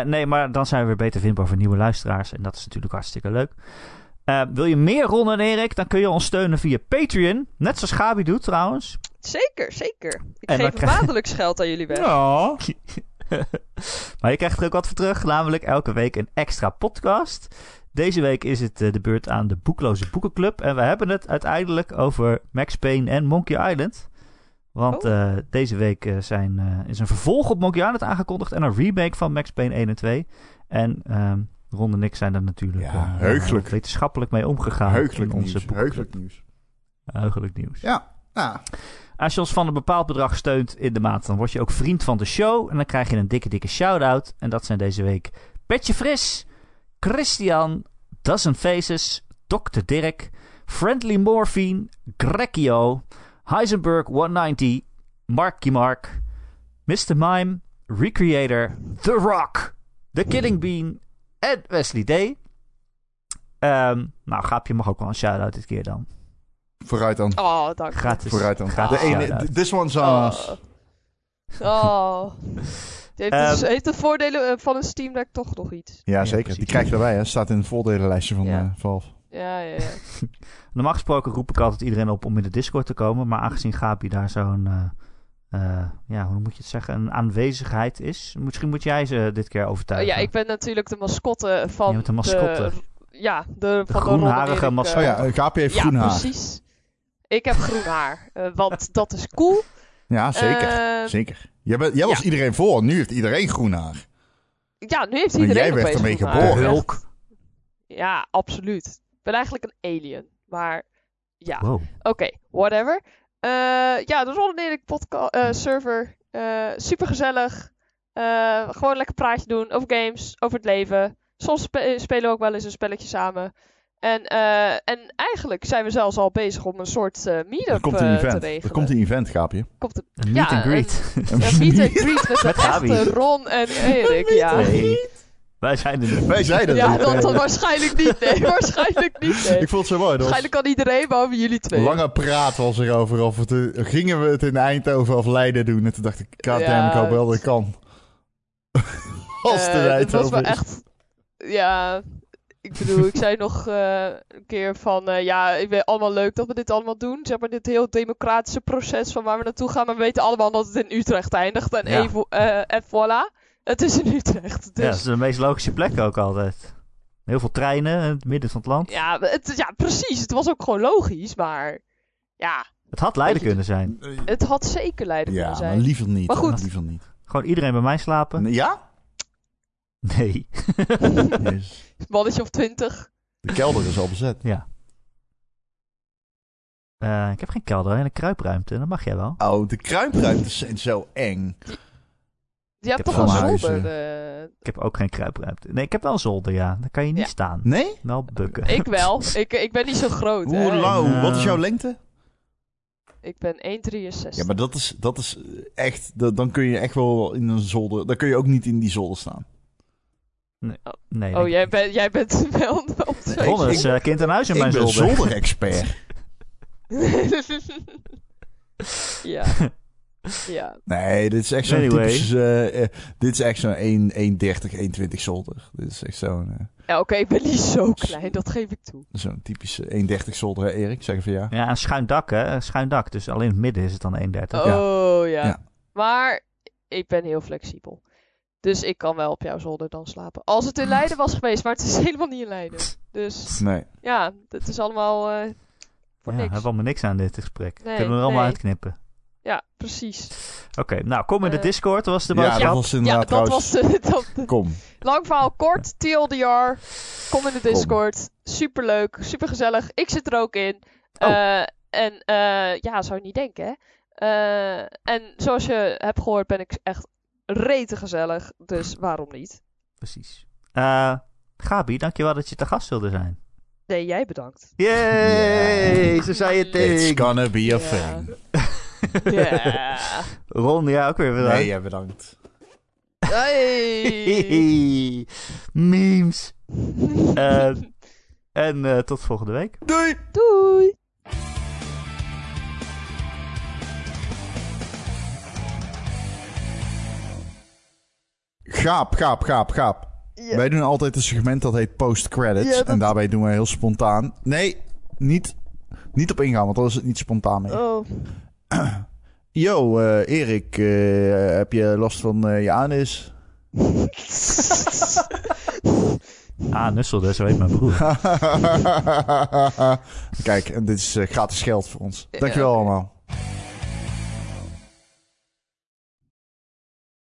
Nee, maar dan zijn we weer beter vindbaar voor nieuwe luisteraars. En dat is natuurlijk hartstikke leuk. Eh, wil je meer Ron en Erik, dan kun je ons steunen via Patreon. Net zoals Gabi doet trouwens. Zeker, zeker. Ik En geef krijg- maandelijks geld aan jullie weg. Ja. maar je krijgt er ook wat voor terug, namelijk elke week een extra podcast. Deze week is het eh, de beurt aan de Boekloze Boekenclub. En we hebben het uiteindelijk over Max Payne en Monkey Island. Want Oh. eh, deze week zijn, eh, is een vervolg op Monkey Island aangekondigd en een remake van Max Payne 1 en 2. En ehm Ron en ik zijn er natuurlijk Ja, eh, wetenschappelijk mee omgegaan Heugelijk in onze nieuws. Heugelijk nieuws. Heugelijk nieuws. Ja. Als je ons van een bepaald bedrag steunt in de maand, dan word je ook vriend van de show. En dan krijg je een dikke, dikke shout-out. En dat zijn deze week Petje Fris, Christian, Dozen Faces, Dr. Dirk, Friendly Morphine, Grekio, Heisenberg 190, Marky Mark, Mr. Mime, Recreator, The Rock, The Killing Bean en Wesley D. Ehm, nou, Gaapje mag ook wel een shout-out dit keer dan. vooruit dan. Oh, dank je. Gratis. Vooruit dan. Gratis De ene, this one's on us. Oh. oh. Het heeft, dus, Ehm. heeft de voordelen eh, van een Steam Deck toch nog iets. Ja, zeker. Die krijg je erbij, hè. Staat in het voordelenlijstje van Ja. eh, Valve. Ja, ja, ja. Normaal gesproken roep ik altijd iedereen op om in de Discord te komen. Maar aangezien Gabi daar zo'n, eh, eh, ja, hoe moet je het zeggen, een aanwezigheid is. Misschien moet jij ze dit keer Oh, overtuigen. ja, ik ben natuurlijk de mascotte van Je bent de mascotte. ja, de, van groenharige mascotte. eh, Oh ja, Gapi heeft ja, groen haar. precies. Ik heb groen haar, eh, want dat is cool. Ja, zeker. Eh, zeker. Jij, bent, jij was ja. iedereen voor, nu heeft iedereen groen haar. ja, nu heeft Maar iedereen jij werd ermee geboren. Hulk. Ja, absoluut. Ik ben eigenlijk een alien, maar ja. Wow. Oké, whatever. Eh, ja, de Ron en Erik podca- eh, server. super gezellig. gewoon lekker praatje doen over games, over het leven. Soms spe- spelen we ook wel eens een spelletje samen. En, eh, en eigenlijk zijn we zelfs al bezig om een soort eh meetup een eh, te event. regelen. Er komt een event, Gaapje. Komt een Een Ja, meet and greet. een meet and greet met de Met Gabi. echte Ron en Erik. Ja, wij zijn er niet. Wij zeiden ja dat, dat waarschijnlijk niet. Nee, waarschijnlijk niet. Nee. Ik vond het zo mooi. Was Waarschijnlijk kan iedereen behalve jullie twee. lange praat was er over of het, gingen we het in Eindhoven of Leiden doen. En toen dacht ik, god Ja, damn, ik hoop wel dat ik kan. Als het in Eh, dat was Eindhoven wel is. echt. Ja, ik bedoel, ik zei nog eh, een keer van. eh, ja, ik vind het allemaal leuk dat we dit allemaal doen. Zeg maar, dit heel democratische proces van waar we naartoe gaan. Maar we weten allemaal dat het in Utrecht eindigt. En, Ja. even, eh, en voilà. Het is in Utrecht. Ja, dat Dus is de meest logische plek ook altijd. Heel veel treinen in het midden van het land. ja, het, ja, precies. Het was ook gewoon logisch. Maar ja, Het had Leiden je, kunnen zijn. het had zeker Leiden Ja, kunnen maar zijn. liever niet. Maar goed. Liever niet. Gewoon iedereen bij mij slapen? Ja? Nee. Jezus. Mannetje of twintig. De kelder is al bezet. Eh, ik heb geen kelder en een kruipruimte. Dat mag jij wel. Oh, de kruipruimtes zijn zo eng. Je hebt heb toch een zolder? eh. eh, Ik heb ook geen kruipruimte. Nee, ik heb wel een zolder, ja. Daar kan je niet Ja. staan. Nee? Wel bukken. ik wel. ik, ik ben niet zo groot. Hoe? Nou. Wat is jouw lengte? Ik ben 1,63. Ja, maar dat is, dat is echt... dat- dan kun je echt wel in een zolder... Dan kun je ook niet in die zolder staan. Nee. Oh, jij, bent jij bent wel op twee. Ron is eh, kind aan huis in ik mijn ben zolder. zolderexpert. ja. Ja. Nee, dit is echt zo'n Anyway. typisch... eh, eh, dit is echt zo'n 1 1,30, 1,20 zolder. Dit is echt zo'n eh, Ja, oké, ik ben niet zo klein, dat geef ik toe. zo'n typische 1,30 zolder, hè, Erik. Zeg even ja. Ja, een schuin dak, hè. Een schuin dak. Dus alleen in het midden is het dan 31. Oh, ja. Ja. Maar ik ben heel flexibel. Dus ik kan wel op jouw zolder dan slapen. Als het in Leiden was geweest, maar het is helemaal niet in Leiden. Dus Nee. ja, het is allemaal eh, voor Ja, we niks. hebben allemaal niks aan dit gesprek. Nee, Kunnen we er allemaal nee. uitknippen. Ja, precies. Oké, nou kom in de Eh, Discord. Dat was de Ja, boodschap. dat was Ja, inderdaad dat was de, dat, de- Kom. Lang verhaal kort, TLDR. Kom in de Discord. Superleuk, supergezellig. Ik zit er ook in. Oh. Eh, en eh, ja, zou je niet denken, hè? Eh, en zoals je hebt gehoord ben ik echt rete gezellig. Dus waarom niet? Precies. Eh Gabi, dankjewel dat je te gast wilde zijn. Nee, jij bedankt. Yay, zo zei je It's gonna be a Ja. thing. Ja. Ron, ja, ook weer bedankt. Nee, ja, bedankt. Hey. Memes. Eh, en eh, tot volgende week. Doei! Doei. Gaap, gaap, gaap, gaap. Wij doen altijd een segment dat heet post-credits. Dat- En daarbij doen we heel spontaan. Nee, niet, niet op ingaan, want dan is het niet spontaan meer. Oh. Yo, eh, Erik, eh, heb je last van eh, je anus? Ah, Nusselde, zo heet mijn broer. Kijk, en dit is gratis geld voor ons. Dankjewel allemaal.